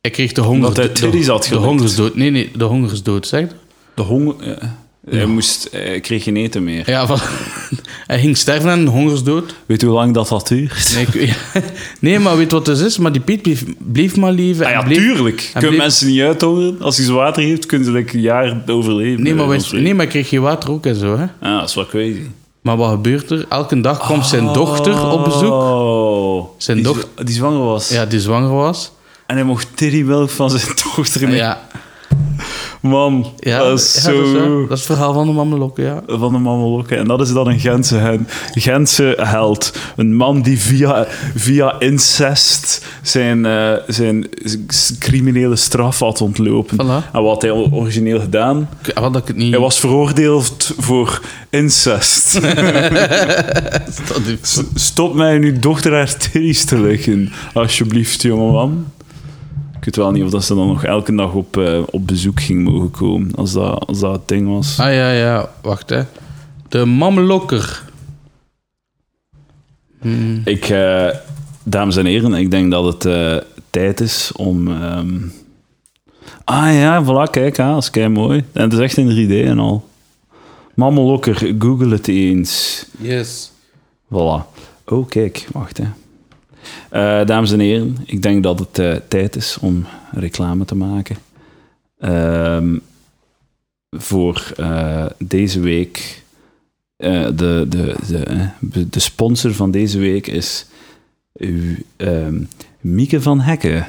Hij kreeg de honger... Omdat hij de, de hongersdood. Nee, nee, de hongersdood, zeg? De honger... ja. Hij, moest, hij kreeg geen eten meer. Ja, van, Hij ging sterven aan een hongersdood. Weet je hoe lang dat dat duurt? Nee, ik- nee, maar weet je wat het is? Maar die Piet bleef, bleef maar leven. Ah ja, en bleef- tuurlijk. en Kunnen bleef- mensen niet uithongeren? Als hij ze water heeft, kunnen ze like, een jaar overleven. Nee, maar, Eh, wij- nee, maar kreeg geen water ook en zo, hè. Ah, dat is wel crazy. Maar wat gebeurt er? Elke dag komt zijn dochter op bezoek. Oh. Zijn die, doch- Die zwanger was. Ja, die zwanger was. En hij mocht teddymelk van zijn dochter nemen. Ja, Man, ja, dat is ja, zo... dat, is, dat is het verhaal van de mamelokken, ja. van de. En dat is dan een Gentse, Gentse held. Een man die via, via incest zijn, eh, zijn criminele straf had ontlopen. Voilà. En wat hij origineel gedaan? Wat ik het niet... Hij was veroordeeld voor incest. Stop mij nu dochter haar te likken, alsjeblieft, jongeman. Ik weet wel niet of dat ze dan nog elke dag op, eh, op bezoek ging mogen komen, als dat, als dat het ding was. Ah ja, ja, wacht hè. De mamelokker. Hmm. Ik, eh, dames en heren, ik denk dat het eh, tijd is om... ehm, Ah ja, voilà, kijk, ah, dat is kei mooi. En het is echt in 3D en al. Mamelokker, google het eens. Yes. Voilà. Oh, kijk, wacht hè. Eh, dames en heren, ik denk dat het eh, tijd is om reclame te maken. Ehm, voor eh, deze week. de, de, de, de sponsor van deze week is ehm, Mieke van Hekken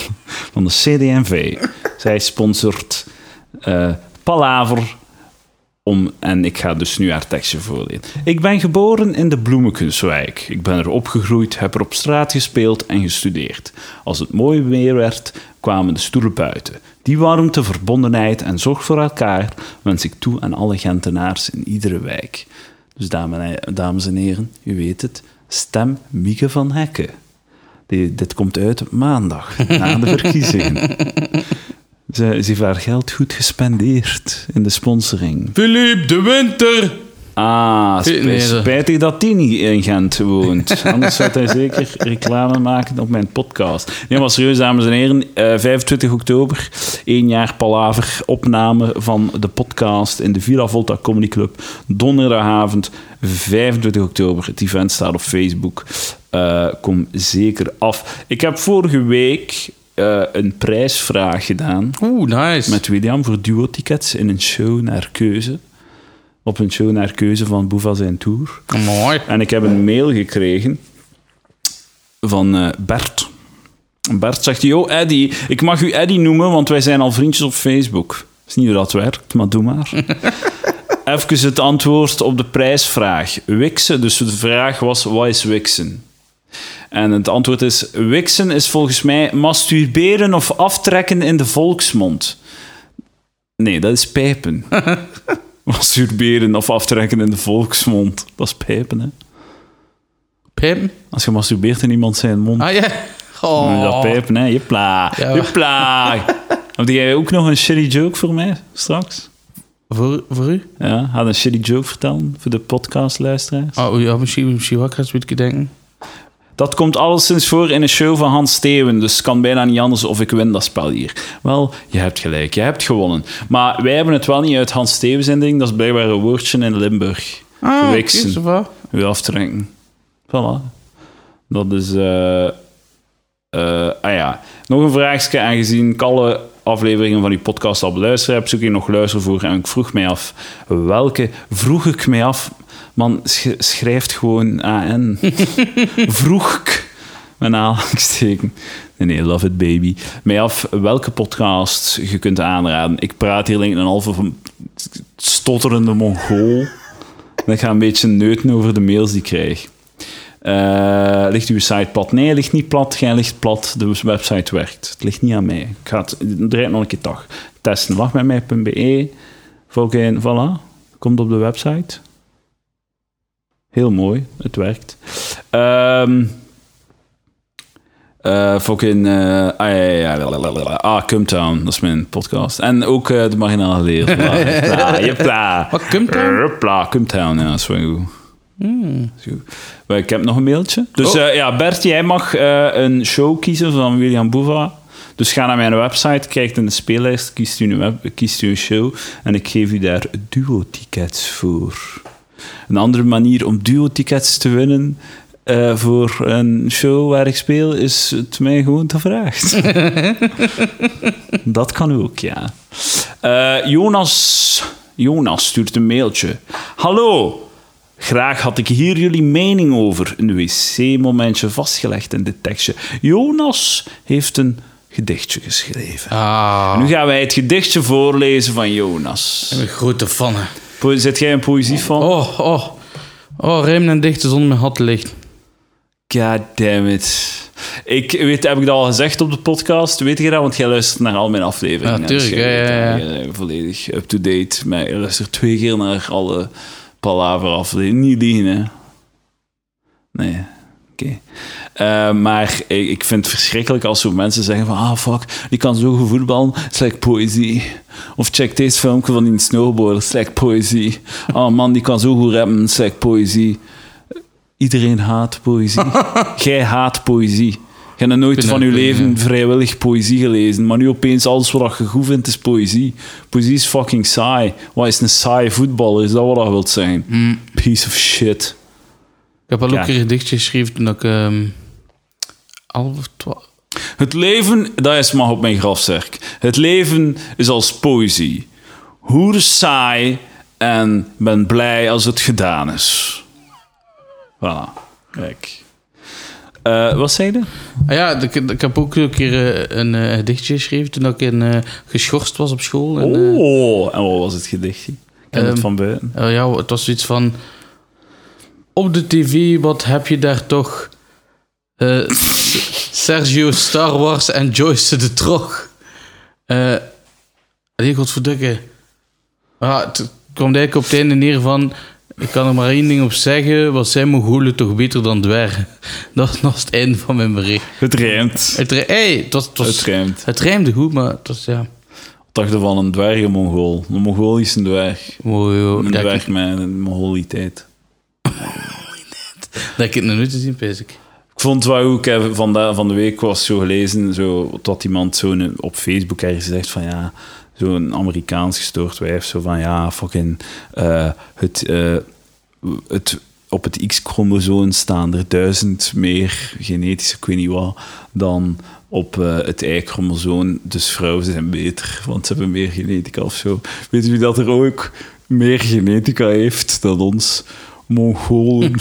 van de CD&V. Zij sponsort Palaver om, en ik ga dus nu haar tekstje voorlezen. Ik ben geboren in de Bloemenkunstwijk. Ik ben er opgegroeid, heb er op straat gespeeld en gestudeerd. Als het mooi weer werd, kwamen de stoelen buiten. Die warmte, verbondenheid en zorg voor elkaar wens ik toe aan alle Gentenaars in iedere wijk. Dus dames en- heren, u weet het, stem Mieke van Hekken. Die, dit komt uit maandag, na de verkiezingen. Ze, ze heeft haar geld goed gespendeerd in de sponsoring. Philippe de Winter. Ah, sp- Nee, dat- spijtig dat die niet in Gent woont. Anders zou hij zeker reclame maken op mijn podcast. Nee, maar serieus, dames en heren. eh, 25 oktober, één jaar Palaver, opname van de podcast in de Villa Volta Comedy Club. Donderdagavond, 25 oktober. Het event staat op Facebook. Eh, kom zeker af. Ik heb vorige week eh, een prijsvraag gedaan Oeh, nice. met William voor duo-tickets in een show naar keuze. Op een show naar keuze van Boeva zijn tour. Mooi. En ik heb een mail gekregen van eh, Bert. Bert zegt, yo Eddy, ik mag u Eddy noemen, want wij zijn al vriendjes op Facebook. Dat is niet hoe dat werkt, maar doe maar. Even het antwoord op de prijsvraag. Wixen, dus de vraag was, wat is Wixen? En het antwoord is, Wixen is volgens mij masturberen of aftrekken in de volksmond. Nee, dat is pijpen. masturberen of aftrekken in de volksmond. Dat is pijpen, hè. Pim. Als je masturbeert in iemand zijn mond, Ah ja. Oh. dat pijpen, hè. Jepla, Ja. jepla. Heb jij ook nog een shitty joke voor mij, straks? Voor, voor u? Ja, ga een shitty joke vertellen voor de podcastluisteraars. Oh ja, misschien, misschien wat ik ga eens een denken. Dat komt alleszins voor in een show van Hans Steeuwen, dus het kan bijna niet anders of ik win dat spel hier. Wel, je hebt gelijk, je hebt gewonnen. Maar wij hebben het wel niet uit Hans zijn ding, dat is blijkbaar een woordje in Limburg. Ah, ça va. U aftrekken. Voilà. Dat is... eh eh, ah ja, nog een vraagje. Aangezien ik alle afleveringen van die podcast al beluisterd heb, zoek ik nog luistervoer. En ik vroeg mij af, welke... Vroeg ik mij af... Man, sch- schrijft gewoon AN. vroeg. Met aanhalingsteken. Nee, nee, love it baby. Mij af welke podcast je kunt aanraden. Ik praat hier een halve van stotterende mongool. En ik ga een beetje neuten over de mails die ik krijg. Eh, ligt uw site plat? Nee, ligt niet plat. Jij ligt plat. De website werkt. Het ligt niet aan mij. Ik ga het, het draait nog een keer toch. Testen. Lachmetmij.be. Volgens, voilà. Komt op de website. Heel mooi. Het werkt. Ehm eh fucking... ah, ja, ja, ja, ah, Cumtown. Dat is mijn podcast. En ook eh, de marginale leer. Jepla, jepla. Wat, Cumtown? Jepla, Cumtown. Ja, dat is wel goed. Maar Ik heb nog een mailtje. Dus Oh. eh, ja, Bert, jij mag eh, een show kiezen van William Boeva. Dus ga naar mijn website, kijk in de speellijst, kiest u een, web, kiest u een show en ik geef u daar duo-tickets voor. Een andere manier om duo-tickets te winnen eh, voor een show waar ik speel, is het mij gewoon te vragen. dat kan ook, ja. Eh, Jonas, Jonas stuurt een mailtje. Hallo, graag had ik hier jullie mening over. Een wc-momentje vastgelegd in dit tekstje. Jonas heeft een gedichtje geschreven. Ah, Nu gaan wij het gedichtje voorlezen van Jonas. een grote fannen. Po- Zet jij een poëzie van? Oh, oh. Oh, rijmen en dichten zonder mijn hat licht. God damn it. Ik weet, heb ik dat al gezegd op de podcast? Weet je dat? Want jij luistert naar al mijn afleveringen. Ja, Dus tuurlijk, ja, ja, bent Volledig up-to-date. Maar je luistert twee keer naar alle palaver afleveringen. Niet die, hè? Nee. Oké. Eh, maar ik, vind het verschrikkelijk als zo mensen zeggen van ah fuck, die kan zo goed voetballen, like poëzie. Of check deze filmpje van die snowboarder, like poëzie. Oh man, die kan zo goed rappen, like poëzie. Iedereen haat poëzie. Jij haat poëzie. Je hebt nooit van je leven vrijwillig poëzie gelezen, maar nu opeens alles wat je goed vindt is poëzie. Poëzie is fucking saai. Wat is een saai voetballer? Is dat wat dat wilt zijn? Mm. Piece of shit. Ik heb al ook een gedichtje geschreven toen ik... ehm elf of twaalf... Het leven, dat is mag op mijn grafzerk. Het leven is als poëzie. Hoe saai en ben blij als het gedaan is. Voilà. Kijk. Eh, wat zei je? Ah ja, ik, ik heb ook een keer eh, een eh, gedichtje geschreven toen ik in, geschorst was op school. En, Oh, en wat was het gedichtje? Ik ken het Ehm, van buiten. Ja, het was zoiets van... Op de tv, wat heb je daar toch? Sergio Star Wars en Joyce de Trog. Eh nee, godverdikke. Ja, het kwam eigenlijk op het einde neer van... Ik kan er maar één ding op zeggen. Wat zijn Mongolen toch beter dan dwergen? Dat was het einde van mijn bericht. Het rijmt. Het, ri- hey, het, was, het, was, Het rijmt. het rijmde goed, maar het was ja... Wat dacht je van een dwergenmongool? Een mongool is een dwerg. Joh. Een ik, dwerg met een mongoliteit. dat ik het nog nooit te zien, pijs ik. Ik vond wat ook van de, week was zo gelezen, zo, dat iemand zo op Facebook ergens zegt van ja, zo'n Amerikaans gestoord wijf, zo van ja, fucking, eh, het, eh, het, op het X-chromosoom staan er duizend meer genetische, ik weet niet wat, dan op eh, het Y-chromosoom. Dus vrouwen zijn beter, want ze hebben meer genetica of zo. Weet je wie dat er ook meer genetica heeft dan ons? Mongolen.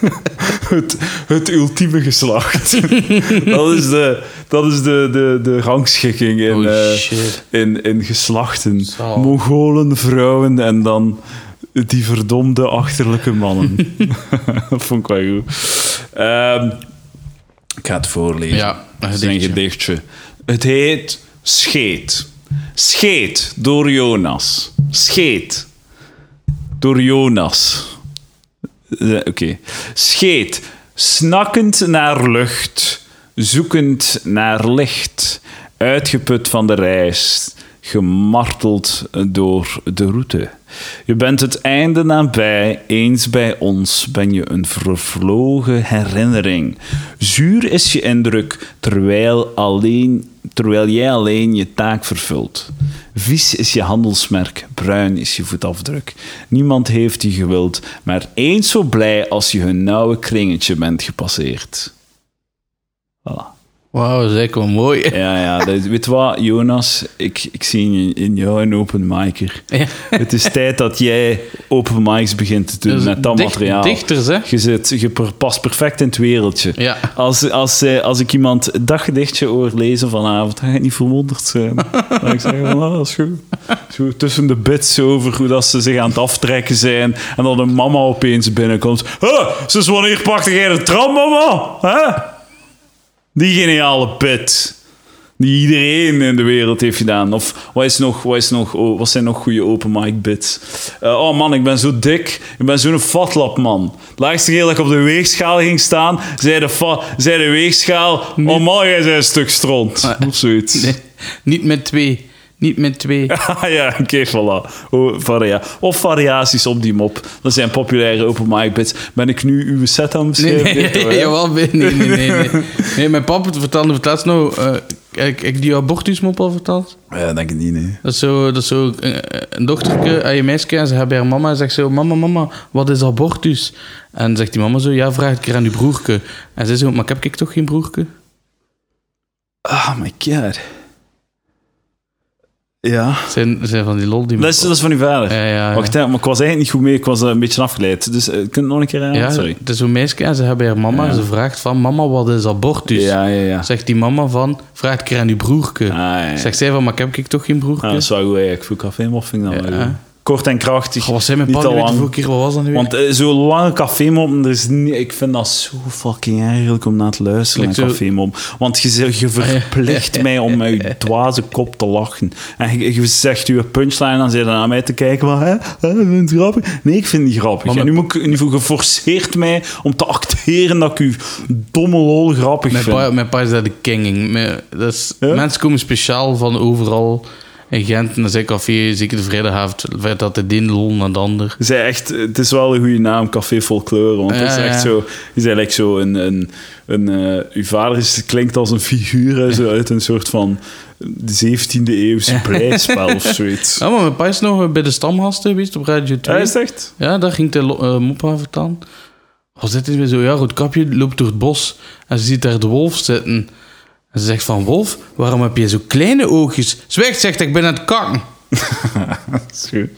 het, het ultieme geslacht. dat is de, dat is de, de, de rangschikking in, Oh, eh, in, in geslachten. Zo. Mongolen, vrouwen en dan die verdomde achterlijke mannen. dat vond ik wel goed. Ehm, ik ga het voorlezen. Ja, een een gedichtje. Het heet Scheet. Scheet door Jonas. Scheet door Jonas. Oké. Scheet. Snakkend naar lucht, zoekend naar licht, uitgeput van de reis, gemarteld door de route. Je bent het einde nabij, eens bij ons ben je een vervlogen herinnering. Zuur is je indruk, terwijl, alleen, terwijl jij alleen je taak vervult. Vies is je handelsmerk, bruin is je voetafdruk. Niemand heeft je gewild, maar eens zo blij als je hun nauwe kringetje bent gepasseerd. Voilà. Wauw, dat is eigenlijk wel mooi. Ja, ja. Dat, weet je wat, Jonas? Ik, ik zie in, jou een open micer. Ja. Het is tijd dat jij open mics begint te doen Dus met dat dicht- materiaal. Dichters, hè? Je, zit, je past perfect in het wereldje. Ja. Als, als, eh, als ik iemand het daggedichtje hoor lezen vanavond, dan ga ik niet verwonderd zijn. Dan ik zeggen, van, ah, dat is goed. Zo tussen de bits over hoe dat ze zich aan het aftrekken zijn. En dan een mama opeens binnenkomt. Huh, sinds wanneer pakte jij de tram, mama? Huh? Die geniale bit. Die iedereen in de wereld heeft gedaan. Of wat, is nog, wat, is nog, oh, wat zijn nog goede open mic bits? Eh, oh man, ik ben zo dik. Ik ben zo'n fatlap, man. De laatste keer dat ik op de weegschaal ging staan, zei de, fa- zei de weegschaal... Oh man, jij bent een stuk stront. Of zoiets. Nee, niet met twee. Niet met twee. Ah ja, oké, voilà. Oh, varia of variaties op die mop. Dat zijn populaire open mic bits. Ben ik nu uw set aan het Nee, beschrijven? nee, jawel, nee, nee, nee, nee, mijn papa vertelde het laatst nou... eh, ik, ik die abortusmop al verteld. Ja, denk ik niet, nee. Dat is zo, dat is zo een, een dochterke aan je meisje en ze gaat bij haar mama en zegt zo... Mama, mama, wat is abortus? En zegt die mama zo, ja, vraag het keer aan uw broerke. En zij zo, maar heb ik toch geen broerke? Oh my god. Ja. Zijn, zijn van die lol die... Dat is, dat is van uw vader. Ja, ja, ja. Wacht, hè, maar ik was eigenlijk niet goed mee. Ik was eh, een beetje afgeleid. Dus uh, kun je het nog een keer aan? Ja, Sorry. het is zo'n meisje en ze bij haar mama Ja. en ze vraagt van... Mama, wat is abortus? Ja, ja, ja. Zegt die mama van, vraag het keer aan uw broerke. Ah, ja, ja. Zegt zij van, maar heb ik toch geen broerke? Ah, dat is wel goed eigenlijk. Voor café-moffing dan wel Ja. Kort en krachtig. Goh, wat zijn mijn niet te lang. vorige keer? Wat was dat nu weer? Want eh, zo'n lange cafémop, er is niet, ik vind dat zo fucking eigenlijk om naar te luisteren Like cafémop. Want je, je verplicht mij om met je dwaze kop te lachen. En je, je zegt je punchline en dan zit je naar mij te kijken van, hè, hè, vind je het grappig? Nee, ik vind het niet grappig. Maar en nu, moet ik, nu geforceerd mij om te acteren dat ik u domme lol grappig Mijn vind. pa, mijn pa is daar de kinging. Mijn- dat is, Ja? Mensen komen speciaal van overal in Gent naar zijn café, zeker de vrijdagavond, het feit dat de een lol naar de ander. Zij echt, het is wel een goede naam, Café Folklore. Want het is echt ja. zo. Zei like zo een. een, een eh, uw vader is, klinkt als een figuur zo uit een soort van de 17e eeuwse prijsspel of zoiets. Ja, maar mijn pa is nog bij de stamgasten geweest op Radio 2. Ja, is het echt? Ja, daar ging de uh, mop aan vertellen. Wat zit hij weer zo? Ja, Roodkapje loopt door het bos en ze ziet daar de wolf zitten. En ze zegt van, Wolf, waarom heb je zo kleine oogjes? Zwijg, zegt ik ben aan het kakken. Dat is goed.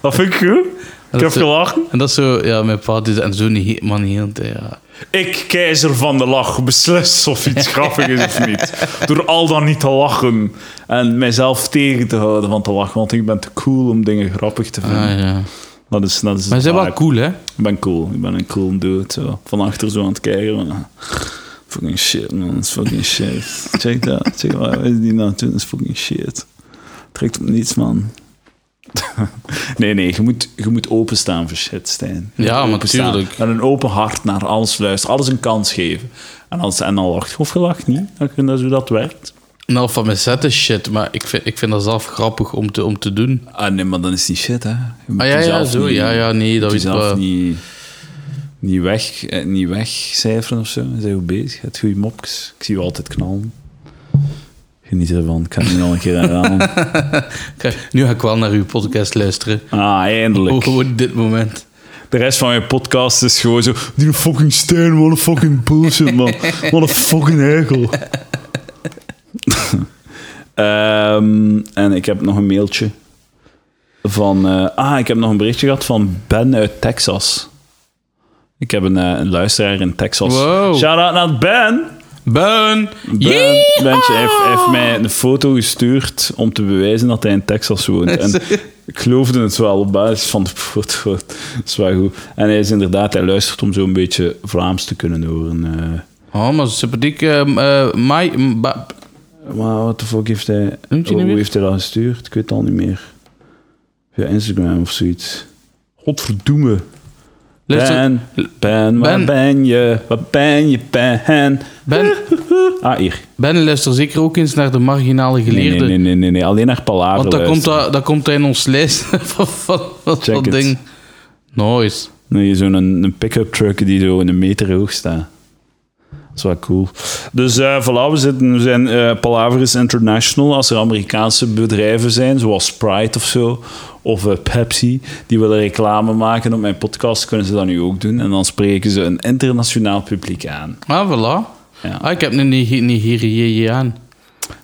Dat vind ik goed. Ik heb gelachen. En dat is zo, ja, mijn pa is en zo niet, man, niet heel ja. Ik, keizer van de lach, beslis of iets grappig is of niet. Door al dan niet te lachen en mijzelf tegen te houden van te lachen. Want ik ben te cool om dingen grappig te vinden. Ah, ja. Dat is, dat is Maar ze zijn wel cool, hè? Ik ben cool. Ik ben een cool dude. Zo. Van achter zo aan het kijken. Fucking shit, man. Dat is fucking shit. Check dat. Check wat wat is die nou doen? Dat is fucking shit. Trekt op niets, man. nee, nee. Je moet, je moet openstaan voor shit, Stijn. Je Ja, maar openstaan. tuurlijk. Met een open hart naar alles luisteren. Alles een kans geven. En, als, en dan lacht je of je lacht niet. Dan kun je hoe dat werkt. Nou, van mijn is shit, maar ik vind, ik vind dat zelf grappig om te, om te doen. Ah, nee, maar dan is het niet shit, hè. Je Ah ja, ja, zo. niet- Ja, ja, nee, dat weet ik wel. niet, niet, weg, eh, niet wegcijferen of zo. Bent goed bezig. Je hebt goede mopjes. Ik zie je altijd knallen. Geniet ervan. Ik ga het nu nog een keer herhalen. Kijk, nu ga ik wel naar uw podcast luisteren. ah, eindelijk. Gewoon dit moment. De rest van je podcast is gewoon zo... Die fucking Stijn, wat een fucking bullshit, man. Wat een fucking eikel. Ehm, en ik heb nog een mailtje van... eh, ah, ik heb nog een berichtje gehad van Ben uit Texas. Ik heb een, eh, een luisteraar in Texas. Wow. Shout-out naar Ben. Ben! Ben, Bentje heeft, heeft mij een foto gestuurd om te bewijzen dat hij in Texas woont. En ik geloofde het wel op basis van de foto. Dat is wel goed. En hij is inderdaad, hij luistert om zo'n beetje Vlaams te kunnen horen. eh. Oh, maar sympathiek. ba- maar wat de fuck heeft hij... Hoe heeft hij dat gestuurd? Ik weet het al niet meer. Via Instagram of zoiets. Godverdoeme. Ben, Ben, waar Ben. ben je? Waar ben je, Ben? Ben, Ah, hier. ben luister zeker ook eens naar de marginale Nee, geleerden. nee, nee, nee, nee, nee. Alleen naar Palaver Want dat komt, dat, dat komt in ons lijst van, van, dat it. ding. Nice. Nee, zo'n een, een pick-up truck die zo een meter hoog staat. Dat is wel cool. Dus eh voilà, we, zitten, we zijn eh Palaver is International. Als er Amerikaanse bedrijven zijn, zoals Sprite of zo, of eh, Pepsi, die willen reclame maken op mijn podcast, kunnen ze dat nu ook doen. En dan spreken ze een internationaal publiek aan. Ah, voilà. Ja. Ah, ik heb een Nige- Nigeriaan.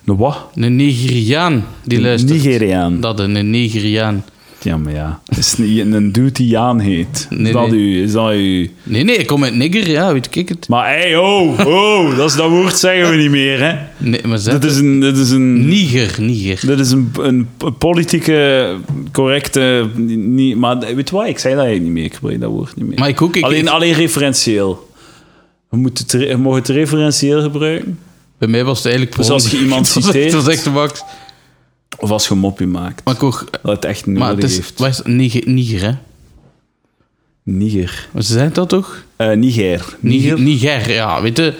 Een wat? Een Nigeriaan die Een luistert. Nigeriaan. Dat, een Nigeriaan. Ja, maar ja. Het is niet een dude die Jaan heet. Nee, is, dat nee. u, is dat u? Nee, nee, ik kom uit Nigger, ja, weet ik het. Maar hey, oh, oh, dat, is, dat woord zeggen we niet meer, hè. Nee, maar zeg... Dit is een... Dit is een Niger, Niger. Dit is een, een politieke, correcte... Niet, maar weet je wat, ik zei dat eigenlijk niet meer. Ik gebruik dat woord niet meer. Maar ik ook... Ik, alleen, ik- alleen referentieel. We, moeten het, re- we mogen het referentieel gebruiken. bij mij was het eigenlijk... Dus als je iemand Dat was echt- citeert- Dat was echt de max. Of als je een mopje maakt. Maar ik. Dat het echt Maar nodig het is... heeft. Wat is? Niger, Niger, hè? Niger. Ze zei dat toch? Eh, Niger. Niger, Niger. Ja. Weet je,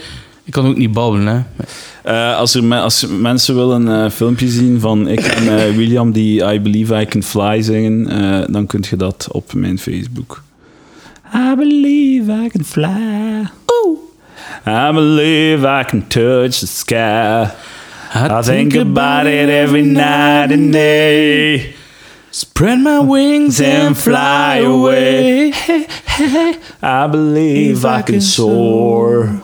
Ik kan ook niet babbelen, hè. Eh, als, er me- als mensen willen een eh, filmpje zien van ik en eh, William die I Believe I Can Fly zingen, dan kunt je dat op mijn Facebook. I believe I can fly. I believe I can touch the sky. I think about it every night and day. Spread my wings and fly away. I believe I can soar.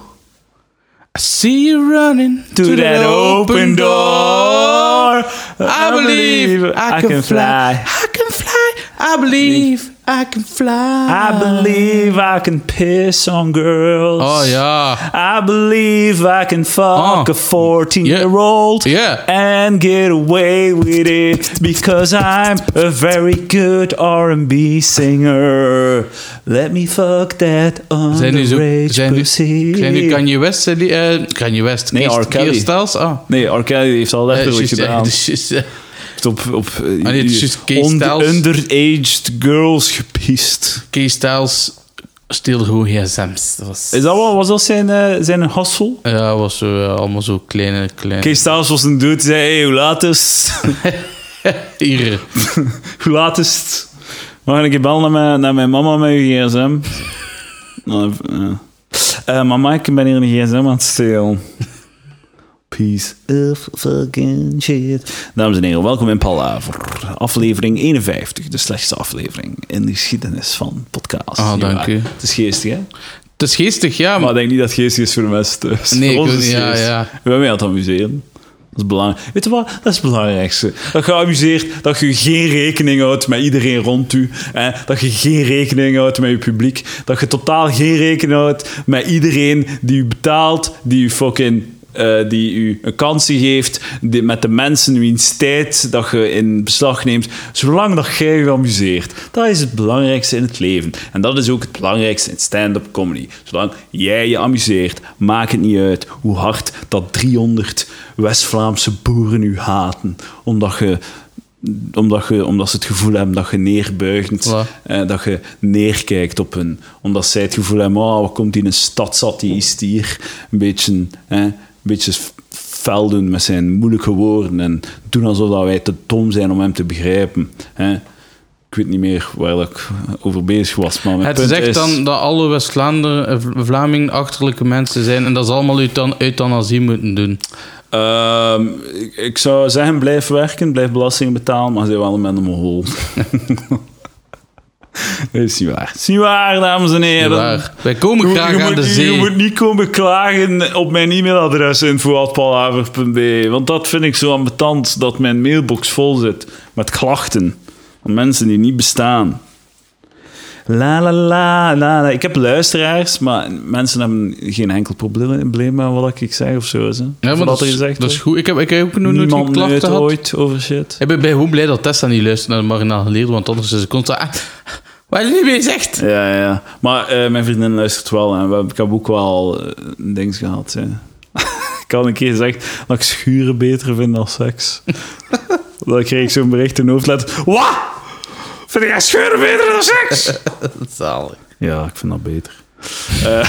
I see you running to that open door. I believe I can fly. I can fly. I believe I can fly. I believe I can piss on girls. Oh yeah. I believe I can fuck Oh. a 14 year old Yeah. and get away with it because I'm a very good R&B singer. Let me fuck that Zijn nu zo... underage Zijn nu, pussy. zijn nu Kanye West... zijn die, eh, Kanye West. Nee, Kees- R. Kelly. Kees Styles? Ah. Nee, R. Kelly heeft al letterlijk juist, eh, gedaan. dus eh, op op eh, Ah, nee, on- underaged girls gepiest. Kees Styles steelde gewoon gsm's. Dat was... Is dat wel, was dat zijn, eh, zijn hassel? Ja, was zo, ja, allemaal zo kleine... kleine... Kees Styles was een dude die zei, hey, hoe laat is het? Hier. hoe laat is het? Mag ik bellen naar mijn, naar mijn mama met uw gsm? Nou, eh. Eh, mama, ik ben hier een gsm aan het stelen. Piece of fucking shit. Dames en heren, welkom in Palaver. Aflevering 51, de slechtste aflevering in de geschiedenis van podcast. Ah, dank Ja, u. Het is geestig, hè? Het is geestig, ja. Maar Maar... ik denk niet dat het geestig is voor de mensen thuis. Nee, ik ja, ja. We hebben aan het amuseren. Dat is belangrijk. Weet je wat? Dat is het belangrijkste. Dat je amuseert, dat je geen rekening houdt met iedereen rond u. Hè? Dat je geen rekening houdt met je publiek. Dat je totaal geen rekening houdt met iedereen die u betaalt, die u fucking... eh, die u een kansen geeft, die, met de mensen wiens tijd dat je in beslag neemt, zolang dat jij je amuseert. Dat is het belangrijkste in het leven. En dat is ook het belangrijkste in stand-up comedy. Zolang jij je amuseert, maakt het niet uit hoe hard dat 300 West-Vlaamse boeren u haten, omdat je omdat, je, omdat ze het gevoel hebben dat je neerbuigend, Voilà. eh, dat je neerkijkt op hun. Omdat zij het gevoel hebben, oh, wat komt die in een stadsatheïst hier een beetje, eh, beetje fel doen met zijn moeilijke woorden en doen alsof dat wij te dom zijn om hem te begrijpen. Hè. Ik weet niet meer waar ik over bezig was, maar Het zegt is... dan dat alle West-Vlaanderen, eh, V- Vlamingen achterlijke mensen zijn en dat ze allemaal euthanasie moeten doen. Ehm, ik, ik zou zeggen, blijf werken, blijf belastingen betalen, maar zij wel met een hol. Dat is niet waar. Dat is niet waar, dames en heren. Waar. Wij komen Je- graag je aan moet, de je zee. moet niet komen klagen op mijn e-mailadres info.palaver.be, want dat vind ik zo ambetant dat mijn mailbox vol zit met klachten van mensen die niet bestaan. La la la la la. Ik heb luisteraars, maar mensen hebben geen enkel probleem met wat ik zeg of zo. Hè? Ja, maar wat dat, is, gezegd dat is goed. Ik heb, ik heb ook nooit Niemand klachten ooit over shit. Ik ben, ben gewoon blij dat Tessa niet luistert naar de marginaal geleerd, want anders is ze constant... Wat je niet mee zegt. Ja, ja, ja. Maar eh, mijn vriendin luistert wel en we, hebben- ik heb ook wel eh, een ding gehad. Ja. ik had een keer gezegd dat ik schuren beter vind dan seks. dan kreeg ik zo'n bericht in de hoofdletter. Wat? Vind jij schuren beter dan seks? Zalig. Ja, ik vind dat beter. Eh,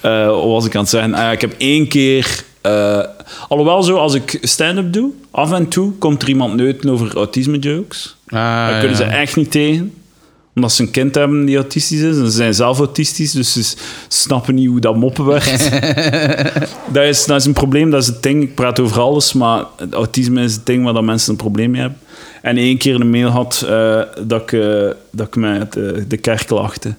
eh, wat was ik aan het zeggen? Ah, ik heb één keer... eh, alhoewel zo, als ik stand-up doe, af en toe komt er iemand neuten over autisme-jokes. Ah, Daar kunnen ze echt niet tegen. Omdat ze een kind hebben die autistisch is. En ze zijn zelf autistisch, dus ze snappen niet hoe dat moppen werkt. dat, is, dat is een probleem, dat is het ding. Ik praat over alles, maar autisme is het ding waar dat mensen een probleem mee hebben. En één keer een mail had eh, dat, ik, eh, dat ik met de, de kerk lachte.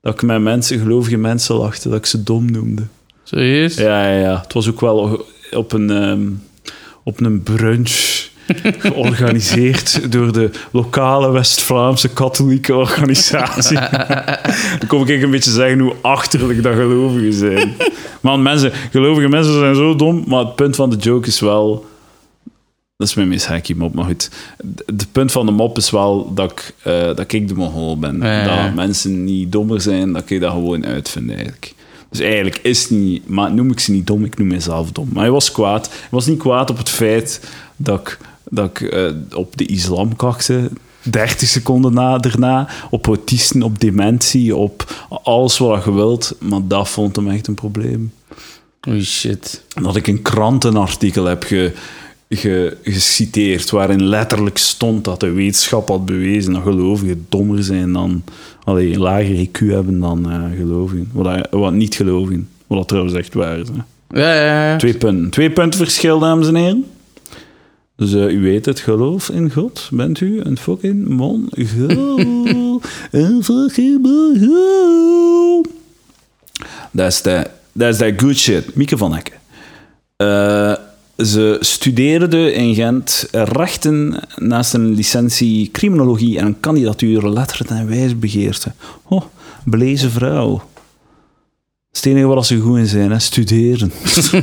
Dat ik met mensen, gelovige mensen lachte, dat ik ze dom noemde. Serieus? Ja, ja, ja. Het was ook wel op een, ehm, op een brunch georganiseerd door de lokale West-Vlaamse katholieke organisatie. Dan kom ik een beetje zeggen hoe achterlijk dat gelovigen zijn. Maar mensen, gelovige mensen zijn zo dom, maar het punt van de joke is wel... Dat is mijn meest mop, maar goed. Het punt van de mop is wel dat ik, eh, dat ik de mongool ben. Ja, ja, ja. Dat mensen niet dommer zijn, dat ik dat gewoon uitvind eigenlijk. Dus eigenlijk is niet... Maar noem ik ze niet dom, ik noem mezelf dom. Maar hij was kwaad. Hij was niet kwaad op het feit dat ik, dat ik eh, op de islam kakte. 30 seconden na, daarna. Op autisten, op dementie, op alles wat je wilt, maar dat vond hem echt een probleem. Oei, shit. Dat ik een krantenartikel heb ge, ge- geciteerd waarin letterlijk stond dat de wetenschap had bewezen dat gelovigen dommer zijn dan... Allee, een lager IQ hebben dan eh, gelovigen. Wat, wat niet gelovigen. Wat dat trouwens echt waar is. Hè. Ja, ja, ja. Twee punten. Twee punten verschil, dames en heren. Dus u weet het, geloof in God. Bent u een fucking mongool? een fucking mongool. Dat is de, dat is de good shit. Mieke van Hekken. Eh, ze studeerde in Gent rechten naast een licentie criminologie en een kandidatuur letteren en wijsbegeerte. Oh, belezen vrouw. Het enige wat ze goed in zijn, hè? studeren.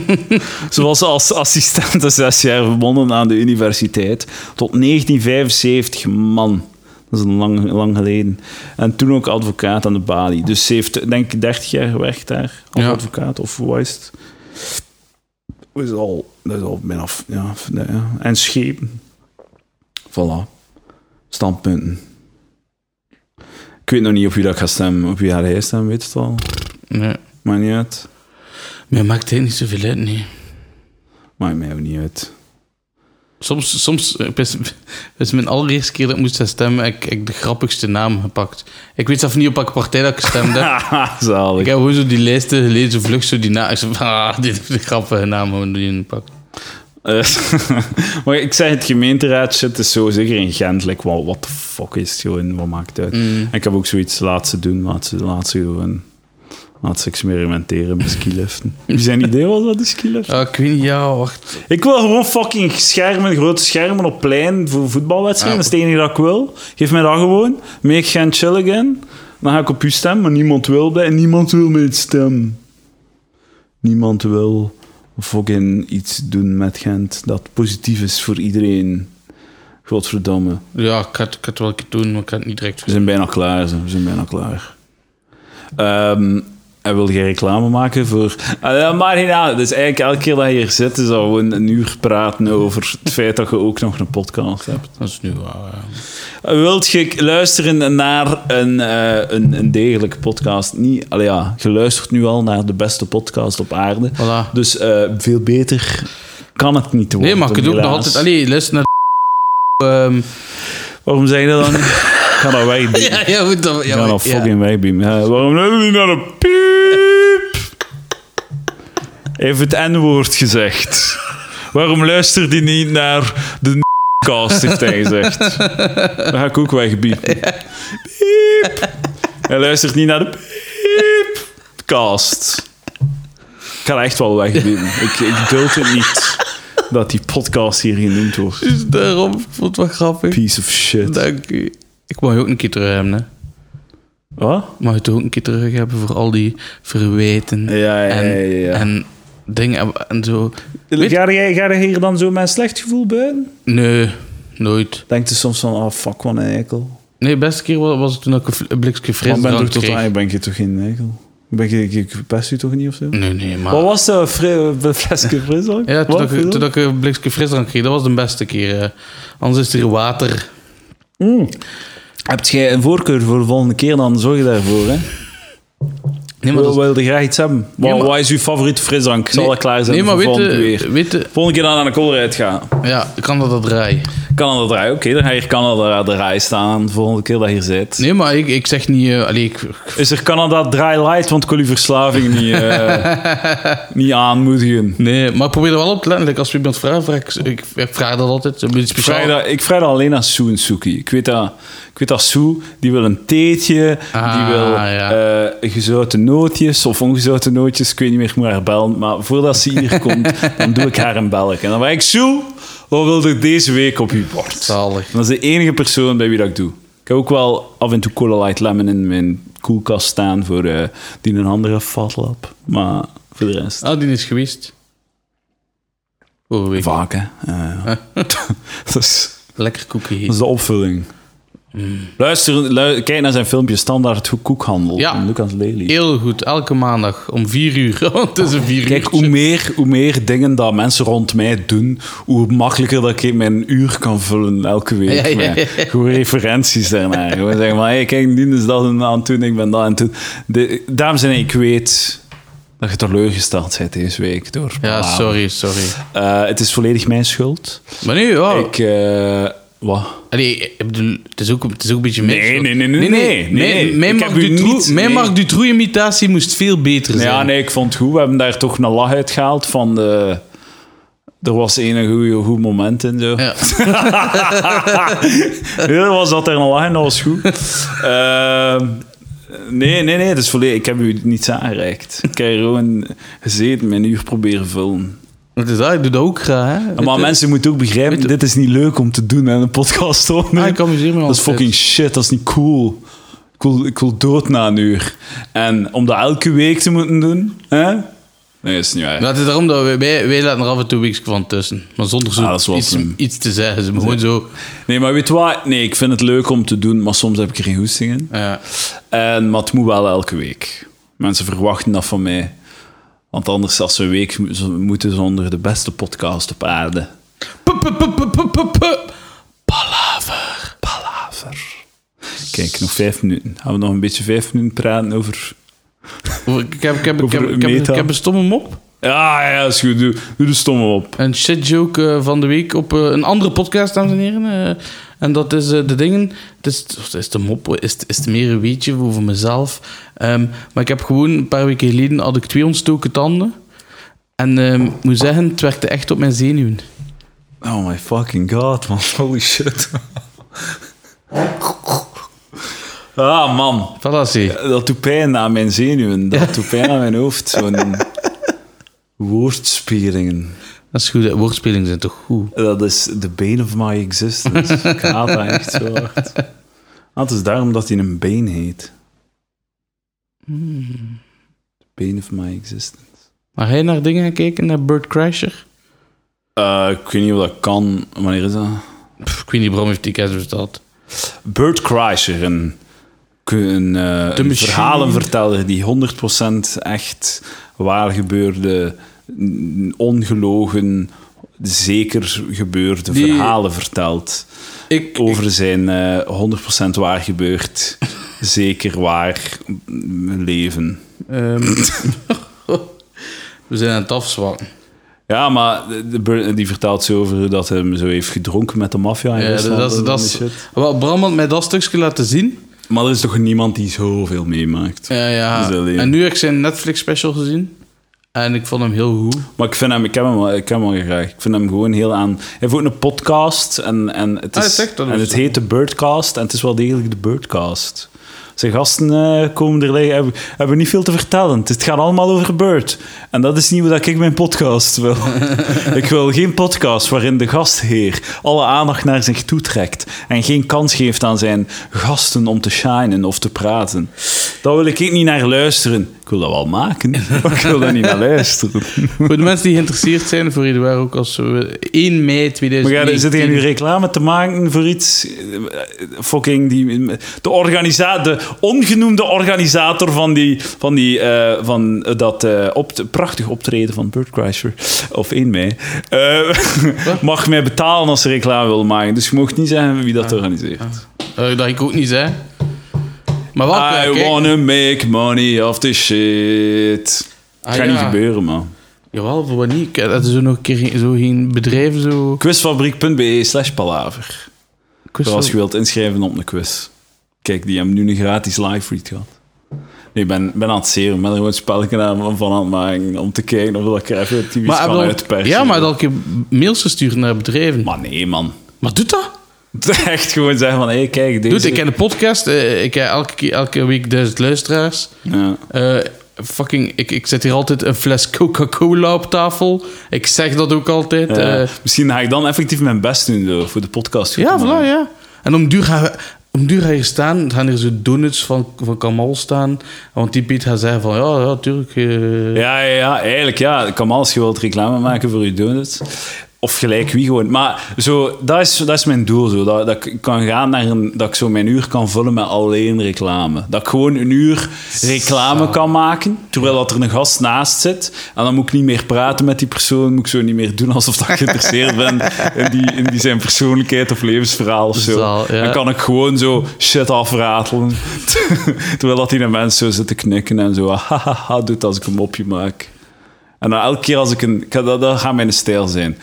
Ze was als assistente zes jaar verbonden aan de universiteit. Tot 1975, man. Dat is een lang, lang geleden. En toen ook advocaat aan de balie. Dus ze heeft, denk ik, 30 jaar gewerkt daar. Als Ja. advocaat, of hoe is het? Dat is al, dat is al bijna... af- Ja. En schepen. Voilà. Standpunten. Ik weet nog niet op wie dat ik ga stemmen. Op wie ga hij weet het al. Maakt niet uit. Maar maakt het niet zoveel uit, nee. Maakt mij ook niet uit. Soms, soms is, is mijn allereerste keer dat ik moest stemmen, ik, ik de grappigste naam gepakt. Ik weet zelf niet op welke partij dat ik gestemd heb. Haha, zalig. Ik heb gewoon zo die lijsten gelezen, zo vlug zo die naam. Ik zei, ah, dit is de grappige naam gewoon die je pakt. Eh, maar ik zeg, het gemeenteraad shit is zo, zeker in Gent, like, wat what the fuck is het gewoon, wat maakt het uit? Mm. Ik heb ook zoiets, laat ze doen, laat ze, laat ze gewoon, laat ze experimenteren met skiliften. Wie zijn idee was dat, die skilift? Ah, ik weet niet, ja, wacht. Ik wil gewoon fucking schermen, grote schermen op plein voor voetbalwedstrijden, dat is het enige dat ik wil. Geef mij dat gewoon, make Gent chill again. Dan ga ik op u stemmen, maar niemand wil bij en niemand wil mij stemmen. Niemand wil fucking iets doen met Gent dat positief is voor iedereen. Godverdamme. Ja, ik had, ik had wel doen, maar ik had het niet direct We zijn bijna klaar, zo. we zijn bijna klaar. Ehm, en wil jij reclame maken voor... Ja, maar uit. Dus eigenlijk elke keer dat je hier zit, is dat gewoon een uur praten over het feit dat je ook nog een podcast hebt. Dat is nu wel... ja. Wilt je luisteren naar een, eh, een, een degelijke podcast? Niet, allee, ja, je luistert nu al naar de beste podcast op aarde. Voilà. Dus eh, veel beter kan het niet worden. Nee, maar ik het ook nog altijd... Allee, luister naar... ehm, Waarom zeg je dat dan niet? Ik ga dat wegbeamen. ja, ja, Ik ja, ga dat ja. fucking wegbeamen. Ja, waarom luister je niet naar de heeft het N-woord gezegd. Waarom luistert hij niet naar de cast, heeft hij gezegd. Dan ga ik ook wegbiepen. Piep. Hij luistert niet naar de piepcast. Ik ga echt wel wegbiepen. Ik, ik duld het niet dat die podcast hier genoemd wordt. Dus daarom, ik vond het wel grappig. Piece of shit. Dank u. Ik mag je ook een keer terug hebben, hè. Wat? Mag je toch ook een keer terug hebben voor al die verwijten Ja, ja, en, ja, ja, ja. en dingen en, zo. Weet- Ga jij, ga jij hier dan zo met een slecht gevoel buiten? Nee, nooit. Denkt je soms van, oh fuck, wat een eikel. Nee, de beste keer was, het toen ik een blikje frisdrank ben toch tot, ben je toch geen eikel? Ben je, ik, pest u toch niet of zo? Nee, nee, maar... Wat was een flesje frisdrank? Ja, toen, Wat? ik, toen ik een blikje frisdrank kreeg, dat was de beste keer. Anders is er water. Heb jij een voorkeur voor de volgende keer, dan zorg je daarvoor, hè? Nee, maar, Wil, dat is- wil je graag iets hebben? Wat, Nee, maar- wat is uw favoriete frisdrank? Zal nee, dat klaar zijn Nee, maar voor weet volgende weet. Volgende keer dan aan de koolruit gaan. Ja, ik kan dat dat draaien. Canada Draai, oké, dan ga je Canada Draai staan de volgende keer dat je hier zit. Nee, maar ik, ik zeg niet... allee, ik, Is er Canada Draai Light, want ik wil uw verslaving niet, eh, niet aanmoedigen. nee, maar ik probeer er wel op te letten. Like, als we iemand vragen, vraag ik, ik, ik vraag dat altijd. Een beetje Ik speciaal. vraag, dat, ik vraag dat alleen aan Sue en Suki. Ik weet dat, ik weet dat Sue, die wil een theetje, Ah, die wil ja. eh, gezouten nootjes of ongezouten nootjes. Ik weet niet meer, ik moet haar bellen. Maar voordat ze hier komt, dan doe ik haar een belletje. En dan vraag ik, Sue, wat wil er deze week op uw bord? Zalig. Dat is de enige persoon bij wie dat ik doe. Ik heb ook wel af en toe Cola Light Lemon in mijn koelkast staan voor eh, die een andere fatlap. Maar voor de rest... Ah, die is geweest. Vorige week. Vaak, hè. Eh, dat, is, Lekker koekje dat is de opvulling. Luister, lu- kijk naar zijn filmpje Standaard Koekhandel Ja. van Lucas Lely. Heel goed, elke maandag om vier uur. Want het is een vier uur. Kijk, hoe meer, hoe meer dingen dat mensen rond mij doen, hoe makkelijker dat ik mijn uur kan vullen elke week. Ja, referenties daarnaar. Gewoon zeggen van, hey, kijk, die is dat aan het doen, ik ben dat aan het doen. De, dames en heren, ik weet dat je teleurgesteld bent deze week door Ja, sorry, sorry. Eh, het is volledig mijn schuld. Maar nu, ja. Ik, eh, wat? Allee, het is ook, het is ook een beetje mijn Nee, nee, nee, nee, nee, nee. Mijn, Marc Dutroux- Dutroux-imitatie moest veel beter zijn. Ja, nee, ik vond het goed. We hebben daar toch een lach uitgehaald van de... Er was een goede goed moment in, zo. Ja. Er was dat er een lach in, dat was goed. Ehm, nee, nee, nee, dat is volledig... Ik heb u niets aangereikt. Ik heb gewoon gezeten, mijn uur proberen vullen. Wat is dat? Ik doe dat ook graag, hè. Maar mensen moeten ook begrijpen, dit is niet leuk om te doen, hè, een podcast opnemen. Ah, ik amuseer me Dat is fucking shit, dat is niet cool. Ik wil, ik wil dood na een uur. En om dat elke week te moeten doen, hè? Nee, dat is niet waar. Het is daarom dat wij, wij, wij laten er af en toe weeks van tussen. Maar zonder zo Ah, dat iets, te zeggen. Ze gewoon zo... Nee, maar weet wat? Nee, ik vind het leuk om te doen, maar soms heb ik er geen goesting in. Ja. En, maar het moet wel elke week. Mensen verwachten dat van mij. Want anders, als ze een week moeten zonder de beste podcast op aarde. Palaver. Palaver. Kijk, nog vijf minuten. Gaan we nog een beetje vijf minuten praten over... Over- Ik heb, ik, heb, ik, heb, ik, heb, ik heb een stomme mop. Ja, ja, is goed. Doe, doe de stomme op. Een shitjoke eh, van de week op eh, een andere podcast, dames en heren. Eh, en dat is de dingen... Het is, of het is de mop, is, het- is het meer een weetje over mezelf. Ehm, maar ik heb gewoon een paar weken geleden had ik twee ontstoken tanden. En ehm, ik moet zeggen, het werkte echt op mijn zenuwen. Oh my fucking god, man. Holy shit. Ah, man. Voilà, zie. Dat doet pijn aan mijn zenuwen. Dat doet pijn aan mijn hoofd. Zo'n woordspelingen. Dat is goed, woordspelingen zijn toch goed? Dat is the bane of my existence. Dat echt zo hard. Ah, het is daarom dat hij een been heet. The bane of my existence. Maar je naar dingen gaan kijken, naar Bird Crasher? Eh, ik weet niet of dat kan. Wanneer is dat? Pff, ik weet niet waarom heeft die kerst besteld. Bert Kreischer, een, een, eh, een verhalenverteller die 100% echt waar gebeurde, ongelogen, zeker gebeurde Die- verhalen vertelt. Ik, Over zijn eh 100% waar gebeurd, zeker waar mm, leven. Ehm, we zijn aan het afzwakken. Ja, maar die vertelt zo over hoe dat hij hem zo heeft gedronken met de maffia. in Ja, dat, is- dat wel, Bram had mij dat stukje laten zien. Maar er is toch niemand die zoveel meemaakt. Ja, ja. Is alleen. En nu heb ik zijn Netflix special gezien. En ik vond hem heel goed. Maar ik vind hem, ik heb hem, wel- ik heb hem wel graag. Ik vind hem gewoon heel aan. Hij heeft ook een podcast en, en, het, Ah, is, dat en is- het heet de Birdcast en het is wel degelijk de Birdcast. Zijn gasten eh, komen er liggen, hebben, hebben niet veel te vertellen. Het gaat allemaal over Bird. En dat is niet wat ik mijn podcast wil. ik wil geen podcast waarin de gastheer alle aandacht naar zich toetrekt en geen kans geeft aan zijn gasten om te shinen of te praten. Daar wil ik niet naar luisteren. Ik wil dat wel maken, maar ik wil daar niet naar luisteren. Voor de mensen die geïnteresseerd zijn, voor Eduard ook als we 1 mei Maar 2019... ga, zit jij nu reclame te maken voor iets? eh, Fucking die, de, organisa de ongenoemde organisator van, die, van, die, eh, van dat eh, op, prachtig optreden van Bert Kreischer, of 1 mei, eh, mag mij betalen als ze reclame wil maken. Dus je mag niet zeggen wie dat organiseert. Eh, dat ik ook niet zei. Maar wat? I eh, kijk. wanna make money off the shit. Ah, gaat ja. niet gebeuren, man. Jawel, voor wat niet? Ik- Dat is zo nog een keer zo geen bedrijf zo... Quizfabriek.be slash palaver. Quiz Als je wilt inschrijven op een quiz. Kijk, die hebben nu een gratis live read gehad. Nee, ik ben, ben aan het zeren. Ik ben er gewoon een spelletje aan van aan het maken. Om te kijken of ik er even iets Maar kan uitpersen. ja, maar dat ik mails gestuurd naar bedrijven. Maar, Maar nee, man. doet dat? Echt gewoon zeggen van, hé, hey, kijk, deze... Doet, ik heb een podcast. eh, ik heb elke, keer- elke week duizend luisteraars. Ja. Eh, fucking, ik, ik zet hier altijd een fles Coca-Cola op tafel. Ik zeg dat ook altijd. Ja. eh, Misschien ga ik dan effectief mijn best doen voor de podcast. ja, voilà, ja. En om duur gaan we... Om duur ga je staan, dan gaan er zo donuts van, van Kamal staan. Want die Piet gaat zeggen van, ja, ja, tuurlijk. eh, Ja, ja, ja, eigenlijk ja. Kamal, als je wilt reclame maken voor je donuts. Of gelijk wie gewoon. Maar zo, dat, is, dat is mijn doel. Zo. Dat, dat ik kan gaan naar een... Dat ik zo mijn uur kan vullen met alleen reclame. Dat ik gewoon een uur reclame kan maken, terwijl dat er een gast naast zit. En dan moet ik niet meer praten met die persoon. Moet ik zo niet meer doen alsof dat ik geïnteresseerd ben in, die, in die zijn persoonlijkheid of levensverhaal of zo. Ja. Dan kan ik gewoon zo shit afratelen. terwijl dat die mensen zo zitten knikken en zo... Hahaha, doet als ik een mopje maak. En dan elke keer als ik een... Dat, dat gaat mijn stijl zijn.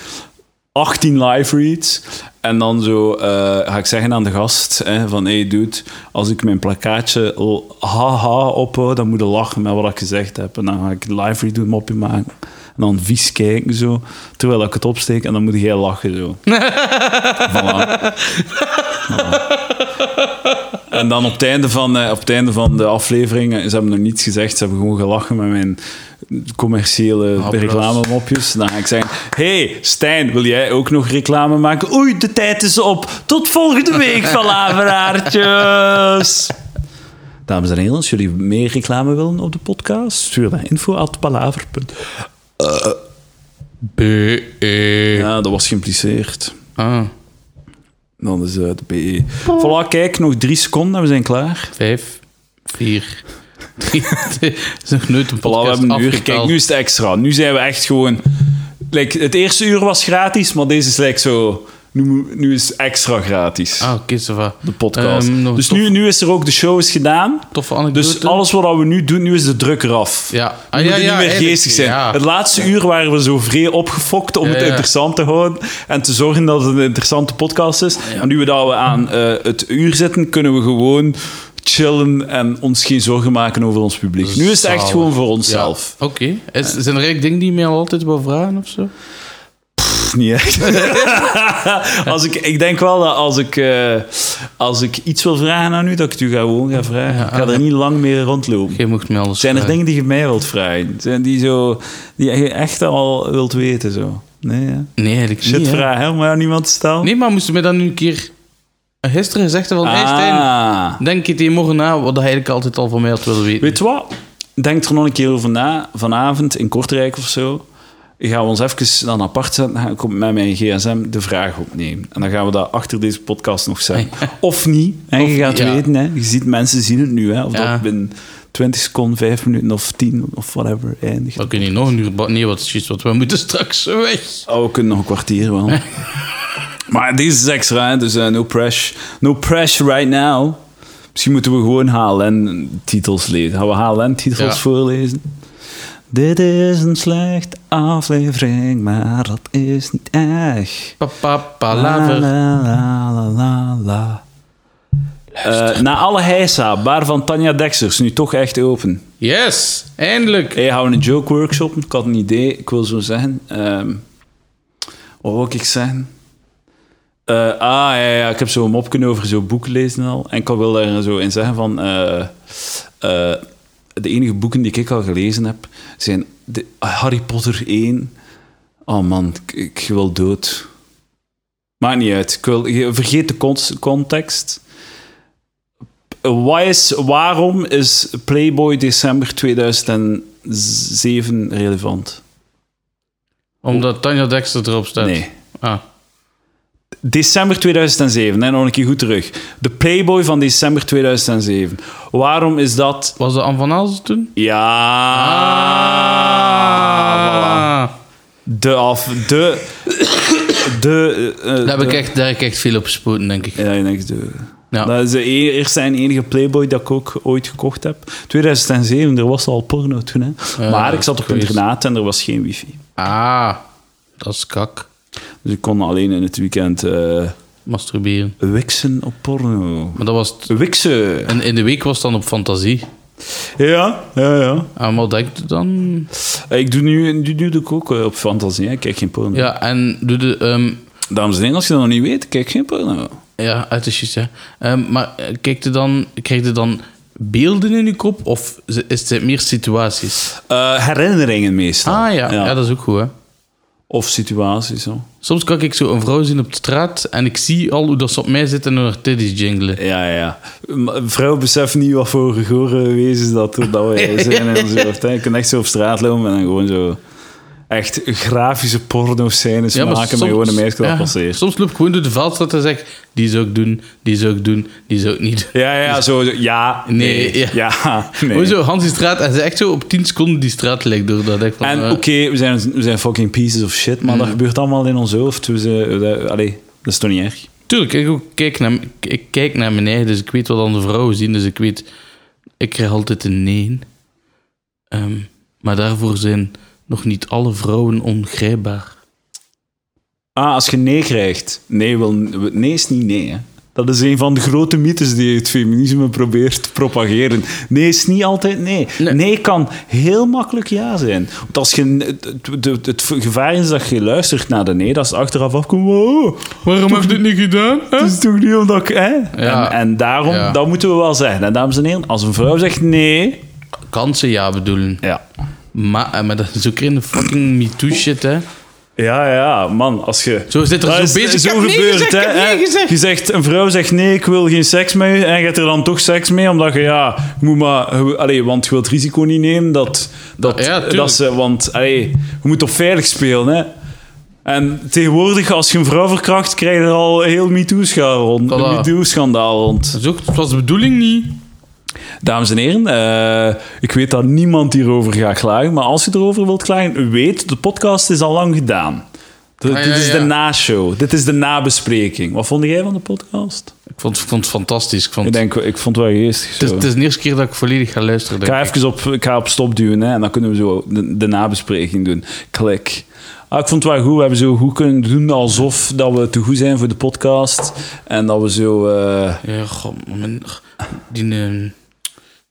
18 live reads. En dan zo eh, ga ik zeggen aan de gast: hè, van hey dude, als ik mijn plakkaatje haha ophoud, dan moet je lachen met wat ik gezegd heb. En dan ga ik een live read doen, mopje maken. En dan vies kijken zo, terwijl ik het opsteek. En dan moet jij lachen zo. Voilà. En dan op het einde van, eh, op het einde van de aflevering, ze hebben nog niets gezegd, ze hebben gewoon gelachen met mijn commerciële reclamemopjes. Dan ga ik zeggen, hey Stijn, wil jij ook nog reclame maken? Oei, de tijd is op. Tot volgende week, palaveraartjes. Dames en heren, als jullie meer reclame willen op de podcast, stuur naar info.palaver. B-E. Ja, dat was geïmpliceerd. Ah, Dan is het de BE. Voilà, kijk, nog drie seconden en we zijn klaar. vijf, vier. Het is nog nooit een Voilà, we podcast hebben een uur. Kijk, nu is het extra. Nu zijn we echt gewoon... Like, het eerste uur was gratis, maar deze is like zo... Nu, nu is het extra gratis, Ah, oké, va. de podcast. Ehm, dus tof- nu, nu is er ook... De show is gedaan. Toffe anekdote. Dus alles wat we nu doen, nu is de druk eraf. Ja. Ah, ja, moeten ja, niet meer geestig zijn. ja. Het laatste uur waren we zo vrij opgefokt om Ja, het ja. interessant te houden en te zorgen dat het een interessante podcast is. En nu we dat we aan eh, het uur zitten, kunnen we gewoon chillen en ons geen zorgen maken over ons publiek. Nu is het echt gewoon voor Ja. onszelf. Oké. Is- Zijn er eigenlijk dingen die je mij al altijd wil vragen of zo? Pff, niet echt. als ik, ik denk wel dat als ik, eh, als ik iets wil vragen aan u, dat ik het u ga gewoon ga vragen. Ja, ik ga er niet lang meer rondlopen. Jij mocht mij alles Zijn er vragen. dingen die je mij wilt vragen? Zijn die, zo, die je echt al wilt weten? Zo? Nee, hè? Nee, eigenlijk Shit niet. vragen, hè, om aan niemand te stellen? Nee, maar moesten mij dan nu een keer gisteren gezegd van... Hey Stijn, ah. denk je tegen morgen na wat hij eigenlijk altijd al van mij had willen weten? Weet je wat? Denk er nog een keer over na. Vanavond in Kortrijk of zo. Gaan we ons even dan apart zetten. Ik op- met mijn gsm de vraag opnemen. En dan gaan we dat achter deze podcast nog zeggen. Of niet. Of je gaat ja. weten. Hè? Je ziet, mensen zien het nu. Hè? Of Ja. dat binnen 20 seconden, 5 minuten of 10 of whatever eindigt. Dan kun je niet nog een uur... Nee, wat want we moeten straks weg. Oh, we kunnen nog een kwartier wel. maar deze is extra, hè, dus eh, no pressure. No pressure right now. Misschien moeten we gewoon HLN-titels lezen. Gaan we HLN-titels Ja. voorlezen? Dit is een slechte aflevering, maar dat is niet erg. Papa, La, palaver. la, la, la, la, la. Eh, na alle heisa, bar van Tanja Dexters, nu toch echt open. Yes, eindelijk. Hey, gaan we een joke workshop? Ik had een idee, ik wil zo zeggen. ehm, wat wil ik zeggen? Eh, ah, ja, ja, ik heb zo'n mopje over zo'n boek lezen al. En ik wil daar zo in zeggen van... eh, eh, de enige boeken die ik al gelezen heb, zijn de, Harry Potter 1. Oh man, ik, ik wil dood. Maakt niet uit. Ik wil, vergeet de cont- context. Is, waarom is Playboy december 2007 relevant? Omdat Tanja Dexter erop staat. Nee. Ah. December 2007, hè, nog een keer goed terug. De Playboy van december 2007. Waarom is dat... Was dat Anne van Aalsen toen? Ja... voilà. De af... De... De... eh, Daar heb, ik echt, daar heb ik echt veel op gespoten, denk ik. Ja, ik denk de... Ja. Dat is de e- eerste en enige Playboy dat ik ook ooit gekocht heb. 2007, er was al porno toen. Hè. Ja, maar ik zat op internaat en er was geen wifi. Ah, dat is kak. Dus ik kon alleen in het weekend eh Masturberen. wiksen op porno. Maar dat was... Wiksen. En in de week was het dan op fantasie. Ja, ja, ja. En wat denk je dan? Ik doe nu, nu doe ik ook eh, op fantasie. Ik kijk geen porno. Ja, en doe de... ehm, Dames en heren, als je dat nog niet weet, kijk geen porno. ja, het is juist, ja. Maar eh, kijk je dan, krijg je dan beelden in je kop? Of is het meer situaties? Eh, herinneringen meestal. Ah ja. ja. dat is ook goed, hè. Of situaties. Zo. Soms kan ik zo een vrouw zien op de straat en ik zie al hoe dat ze op mij zit en haar titties jinglen. Ja, ja. Vrouwen beseffen niet wat voor gore wezens dat, dat wij zijn. En zo. Je kunt echt zo op straat lopen en dan gewoon zo... echt grafische porno-scènes Ja, maken met gewoon een meisje dat ja, passeert. Soms loop ik gewoon door de veldstraat en zeg die zou ik doen, die zou ik doen, die zou ik niet doen. Ja, ja, zo, ja, Nee, nee, ja. ja, nee. Zo, Hans die straat, en ze echt zo op 10 seconden die straat lijkt door. Dat ik van, En eh, oké, we, zijn, we zijn fucking pieces of shit, Mm. maar dat gebeurt allemaal in ons hoofd. We zijn, dat, allee, dat is toch niet erg? Tuurlijk, ik, kijk naar, ik kijk naar mijn eigen, dus ik weet wat andere vrouwen zien. Dus ik weet, ik krijg altijd een nee. Ehm, maar daarvoor zijn nog niet alle vrouwen ongrijpbaar. Ah, als je nee krijgt. Nee, wil, nee is niet nee, hè. Dat is een van de grote mythes die het feminisme probeert te propageren. Nee is niet altijd nee. Nee. Nee, kan heel makkelijk ja zijn. Want als je, het, het, het gevaar is dat je luistert naar de nee, dat is achteraf afkomt. Oh, Waarom heb je dit niet gedaan? het is toch niet omdat ik... Hè? Ja. En, en daarom, Ja. dat moeten we wel zeggen. En dames en heren, als een vrouw zegt nee... Kan ze ja bedoelen. Ja. Maar, eh, maar dat is ook in de fucking MeToo-shit, hè. Ja, ja, man, als je... Zo zit er Dat zo is bezig. Zo gebeurt, gezegd, hè? Je zegt, een vrouw zegt nee, ik wil geen seks met je. En je hebt er dan toch seks mee, omdat je, ja, je moet maar... Allee, want je wilt het risico niet nemen dat... dat, Ja, dat ze, want, allee, je moet op veilig spelen, hè. En tegenwoordig, als je een vrouw verkracht, krijg je er al heel MeToo-schandaal rond. Voilà. MeToo-schandaal rond. Dat, is ook, dat was de bedoeling niet. Dames en heren, eh, ik weet dat niemand hierover gaat klagen, maar als je erover wilt klagen, weet, de podcast is al lang gedaan. De- Ah, ja, dit is ja. de nashow, dit is de nabespreking. Wat vond jij van de podcast? Ik vond, ik vond het fantastisch. Ik, vond, Ik, denk, ik vond het wel geestig. het, is, het is de eerste keer dat ik volledig ga luisteren. Ik ga ik. even op, ik ga op stop duwen hè, en dan kunnen we zo de, de nabespreking doen. Klik. Ah, ik vond het wel goed. We hebben zo goed kunnen doen alsof dat we te goed zijn voor de podcast. En dat we zo... eh, Ja, god, die, eh,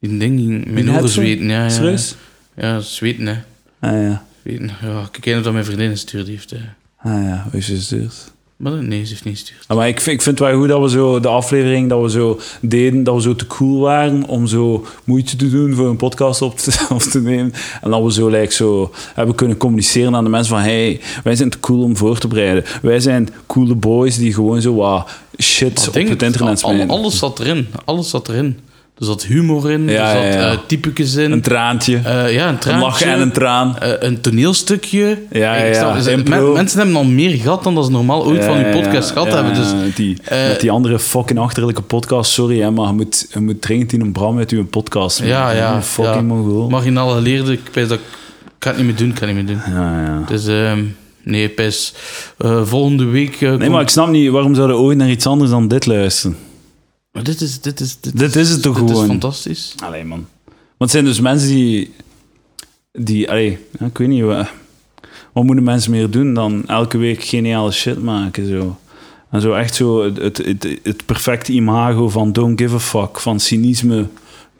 die ding, die, mijn Die. Ja, ja, Serieus? Ja, zweten, hè. Ah ja. Zweten. Ja, ik ken dat mijn vriendin gestuurd heeft. Hè. Ah ja, hoe is het gestuurd? Maar nee, ze heeft niet gestuurd. Ja, maar ik vind, ik vind het wel goed dat we zo de aflevering dat we zo deden, dat we zo te cool waren om zo moeite te doen voor een podcast op te, op te nemen. En dat we zo, like, zo hebben kunnen communiceren aan de mensen van hey, wij zijn te cool om voor te bereiden. Wij zijn coole boys die gewoon zo wat shit op het internet smijten. Alles zat erin. Alles zat erin. Er zat humor in, Ja, er zat ja, ja. eh, in. Een traantje, eh, ja, een een traantje. lach en een traan. eh, een toneelstukje. Ja, ja, men- mensen hebben al meer gehad dan dat ze normaal ooit van ja, podcast gehad hebben. Dus met, die, met die andere fucking achterlijke podcast, sorry hè, maar je moet, je moet dringend in een bram met uw podcast. man. ja, ja. Fucking mongool. Marginaal geleerde, ik weet dat ik, kan het niet meer doen, ik kan het niet meer doen. Ja, ja. Dus ehm, nee, pijs, volgende week... Nee, maar ik snap niet, waarom zouden we ooit naar iets anders dan dit luisteren? Maar dit is, dit is, dit, Dit is het toch dit gewoon? is fantastisch. Allee, man. Want het zijn dus mensen die... die allee, ja, ik weet niet, wat, wat moeten mensen meer doen dan elke week geniale shit maken, zo. En zo echt zo het, het, het, het perfecte imago van don't give a fuck, van cynisme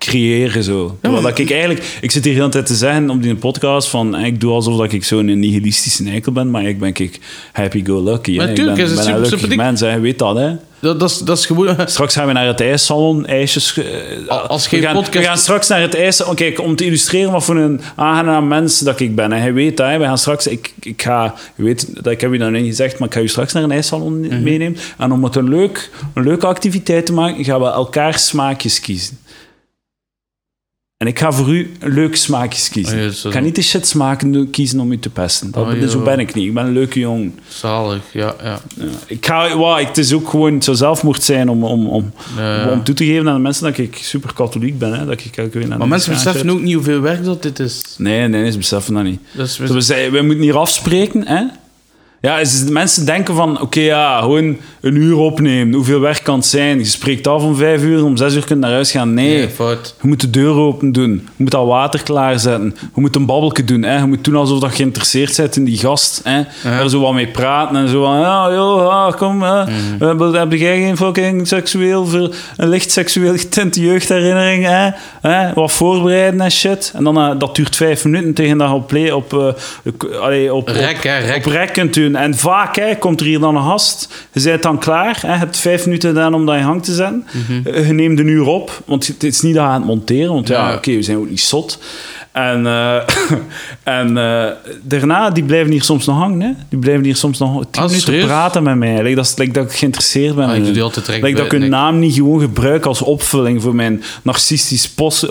creëren, zo. Terwijl dat ik eigenlijk... Ik zit hier de hele tijd te zeggen op die podcast van... eh, Ik doe alsof dat ik zo'n nihilistische eikel ben, maar ik ben ik happy-go-lucky. Maar hè. Ik tuurlijk ben, is het ben een super- super mens, hè. Weet dat, hè. Dat, dat, is, dat is gewoon... Straks gaan we naar het ijssalon, ijsjes... eh, Als we, geen gaan, podcast- we gaan straks naar het ijssalon. Kijk, om te illustreren wat voor een aangenaam mens dat ik ben. En hij weet dat, hè. we gaan straks... Ik, ik ga... Je weet, dat ik heb je nog niet gezegd, maar ik ga je straks naar een ijssalon Mhm. meenemen. En om het een, leuk, een leuke activiteit te maken, gaan we elkaar smaakjes kiezen. En ik ga voor u een leuke smaakjes kiezen. Oh zo. ik ga niet de shit smaken kiezen om u te pesten. Dat, Oh, ben- zo ben ik niet. Ik ben een leuke jongen. Zalig, ja, ja. Ja. Ik ga, wow, het is ook gewoon, het zou zelfmoord zijn om, om, om, Ja. om toe te geven aan de mensen dat ik super katholiek ben. Hè, dat ik naar Maar mensen beseffen ook niet hoeveel werk dat dit is. Nee, nee, ze beseffen dat niet. Dus we- Zo, we, zei- we moeten hier afspreken, hè. Ja, is- mensen denken van, oké, ja, gewoon een uur opnemen. Hoeveel werk kan het zijn? Je spreekt af om vijf uur, om zes uur kunt naar huis gaan. Nee, Nee, fout. je moet de deur open doen. Je moet al water klaarzetten. Je moet een babbelke doen. Hè. Je moet doen alsof dat je geïnteresseerd bent in die gast. Hè. Er zo wat mee praten en zo van... Ja, joh, ah, kom. Hè. Mhm. Eh, Heb jij geen fucking seksueel... ver- Een licht seksueel getinte jeugdherinnering? Hè? Hè? Wat voorbereiden en shit. En dan, eh, dat duurt vijf minuten tegen dat op play... Op, allee, op, Rek, hè, rek. op rek kunt doen. En vaak hè, komt er hier dan een gast. Je bent dan klaar. Hè, je hebt vijf minuten gedaan om dat in gang te zetten. Eh, Je neemt een uur op. Want het is niet dat aan het monteren. Want ja, Ja. oké, we zijn ook niet zot. En, eh, en eh, daarna, die blijven hier soms nog hangen. Hè. Die blijven hier soms nog tien Ah, minuten serieus? praten met mij. Like, dat, is, like, dat ik geïnteresseerd ben. Ah, ik doe die altijd dat ik hun naam niet gewoon gebruik als opvulling voor mijn narcistisch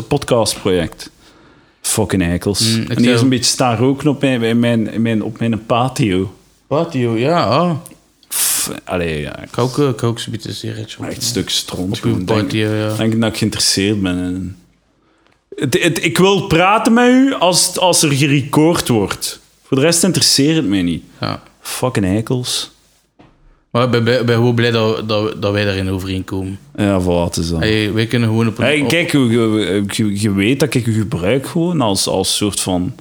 podcastproject. Fucking eikels. Mm, en zou- is een beetje staan roken op mijn, mijn, op mijn patio. Patio, ja. Pff, allee, ja. Ik ook, eh, ik ook zo'n beetje een sigaretje Echt een stuk stront. Op gewoon. uw Denk- ja. dat ik geïnteresseerd ben. in- Het, het, ik wil praten met u als, als er gerecord wordt. Voor de rest interesseert het mij niet. Ja. Fucking eikels. Maar ik ben, ben, ben gewoon blij dat, dat, dat wij daarin overeenkomen. Ja, voor wat is dat? Hey, wij kunnen gewoon op een... Hey, kijk, je, je- je- je weet dat ik je gebruik gewoon als, als soort van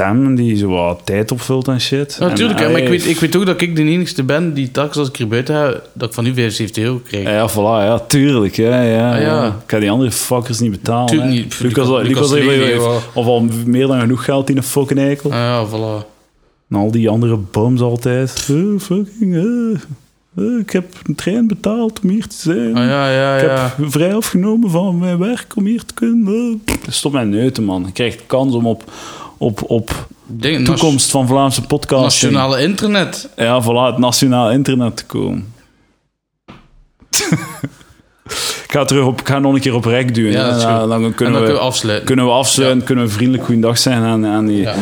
stem die zo wat tijd opvult en shit. Ja, natuurlijk, En, maar ik weet, ik weet ook dat ik de enigste ben die telkens als ik hier buiten ga, dat ik van u 75 euro krijg. Ja, voilà, ja, tuurlijk. Ja, ja, Ah, ja. ja. Ik ga die andere fuckers niet betalen. Tuurlijk hè. niet. Lucas, heeft- ja. of al meer dan genoeg geld in een fucking eikel. Ah, ja, voilà. En al die andere bums altijd. Eh, fucking, eh, eh, ik heb een trein betaald om hier te zijn. Ah, ja, ja, Ik ja. heb vrij afgenomen van mijn werk om hier te kunnen. Eh, Stop mijn neuten, man. Je krijgt kans om op, op, op denk, toekomst van Vlaamse podcast. Nationale internet. Ja, voilà, het nationaal internet te komen. ik ga terug op, ik ga nog een keer op rek duwen. Ja, dat is dan, kunnen, dan we, kunnen we afsluiten. kunnen we afsluiten, kunnen we vriendelijk goeiedag zijn aan, aan die... Ja.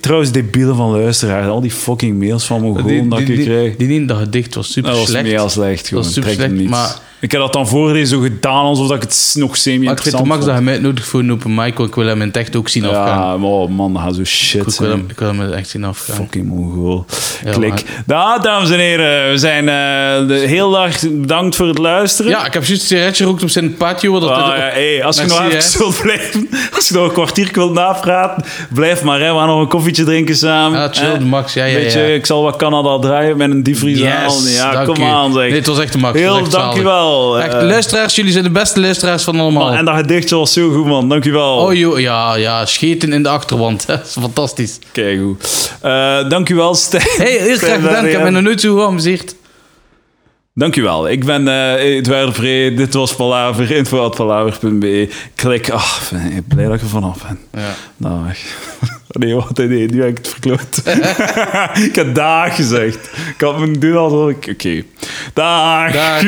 Trouwens, debielen van luisteraars, al die fucking mails van Mongolen Die, dat die, ik die, krijg. die ene dat gedicht was super Dat was slecht. heel slecht, gewoon. was super slecht, maar- Ik heb dat dan voorlezen zo gedaan alsof dat ik het nog Maar ik semi-interessant het max dat je mij uitnodigt voor een open mic, ik wil hem in het echt ook zien afgaan. Ja, maar oh man, dat gaat zo shit Ik wil, hem, ik wil hem echt zien afgaan. Fucking Mongool. Ja, Klik. Ja, dames en heren, we zijn eh, de, heel erg bedankt voor het luisteren. Ja, ik heb juist een sigaretje gerookt op zijn patio. Dat Ah, ja, hey, als je nog hè. even wilt blijven, als je nog een kwartier wilt napraten, blijf maar. Hè. We gaan nog een koffietje drinken samen. Ja, chill, max. Ja, ja, Weet je, ja. ik zal wat Canada draaien met een diepvries aan. Yes, Ja, dank kom aan zeg. Nee, het was echt de max. Heel zalig. Dankjewel. Echt, Eh, luisteraars, jullie zijn de beste luisteraars van allemaal. en dat gedichtje was zo goed, man. Dankjewel. Oh joh, ja, ja, scheten in de achterwand. Dat is fantastisch. Kijk goed. Eh, dankjewel, Stijn. Hey, heel graag gedaan. Ik heb me nooit zo geamuseerd. Dankjewel. Ik ben uh, Edouard Vree. Dit was Palaver. info.palaver.be. Klik. Ah, ik ben blij dat ik er vanaf ben. Ja. Dag. Nee, wat? Nee, nu heb ik het verkloot. ik heb dag gezegd. Ik had me doen alsof ik... Oké. Dag. Dag.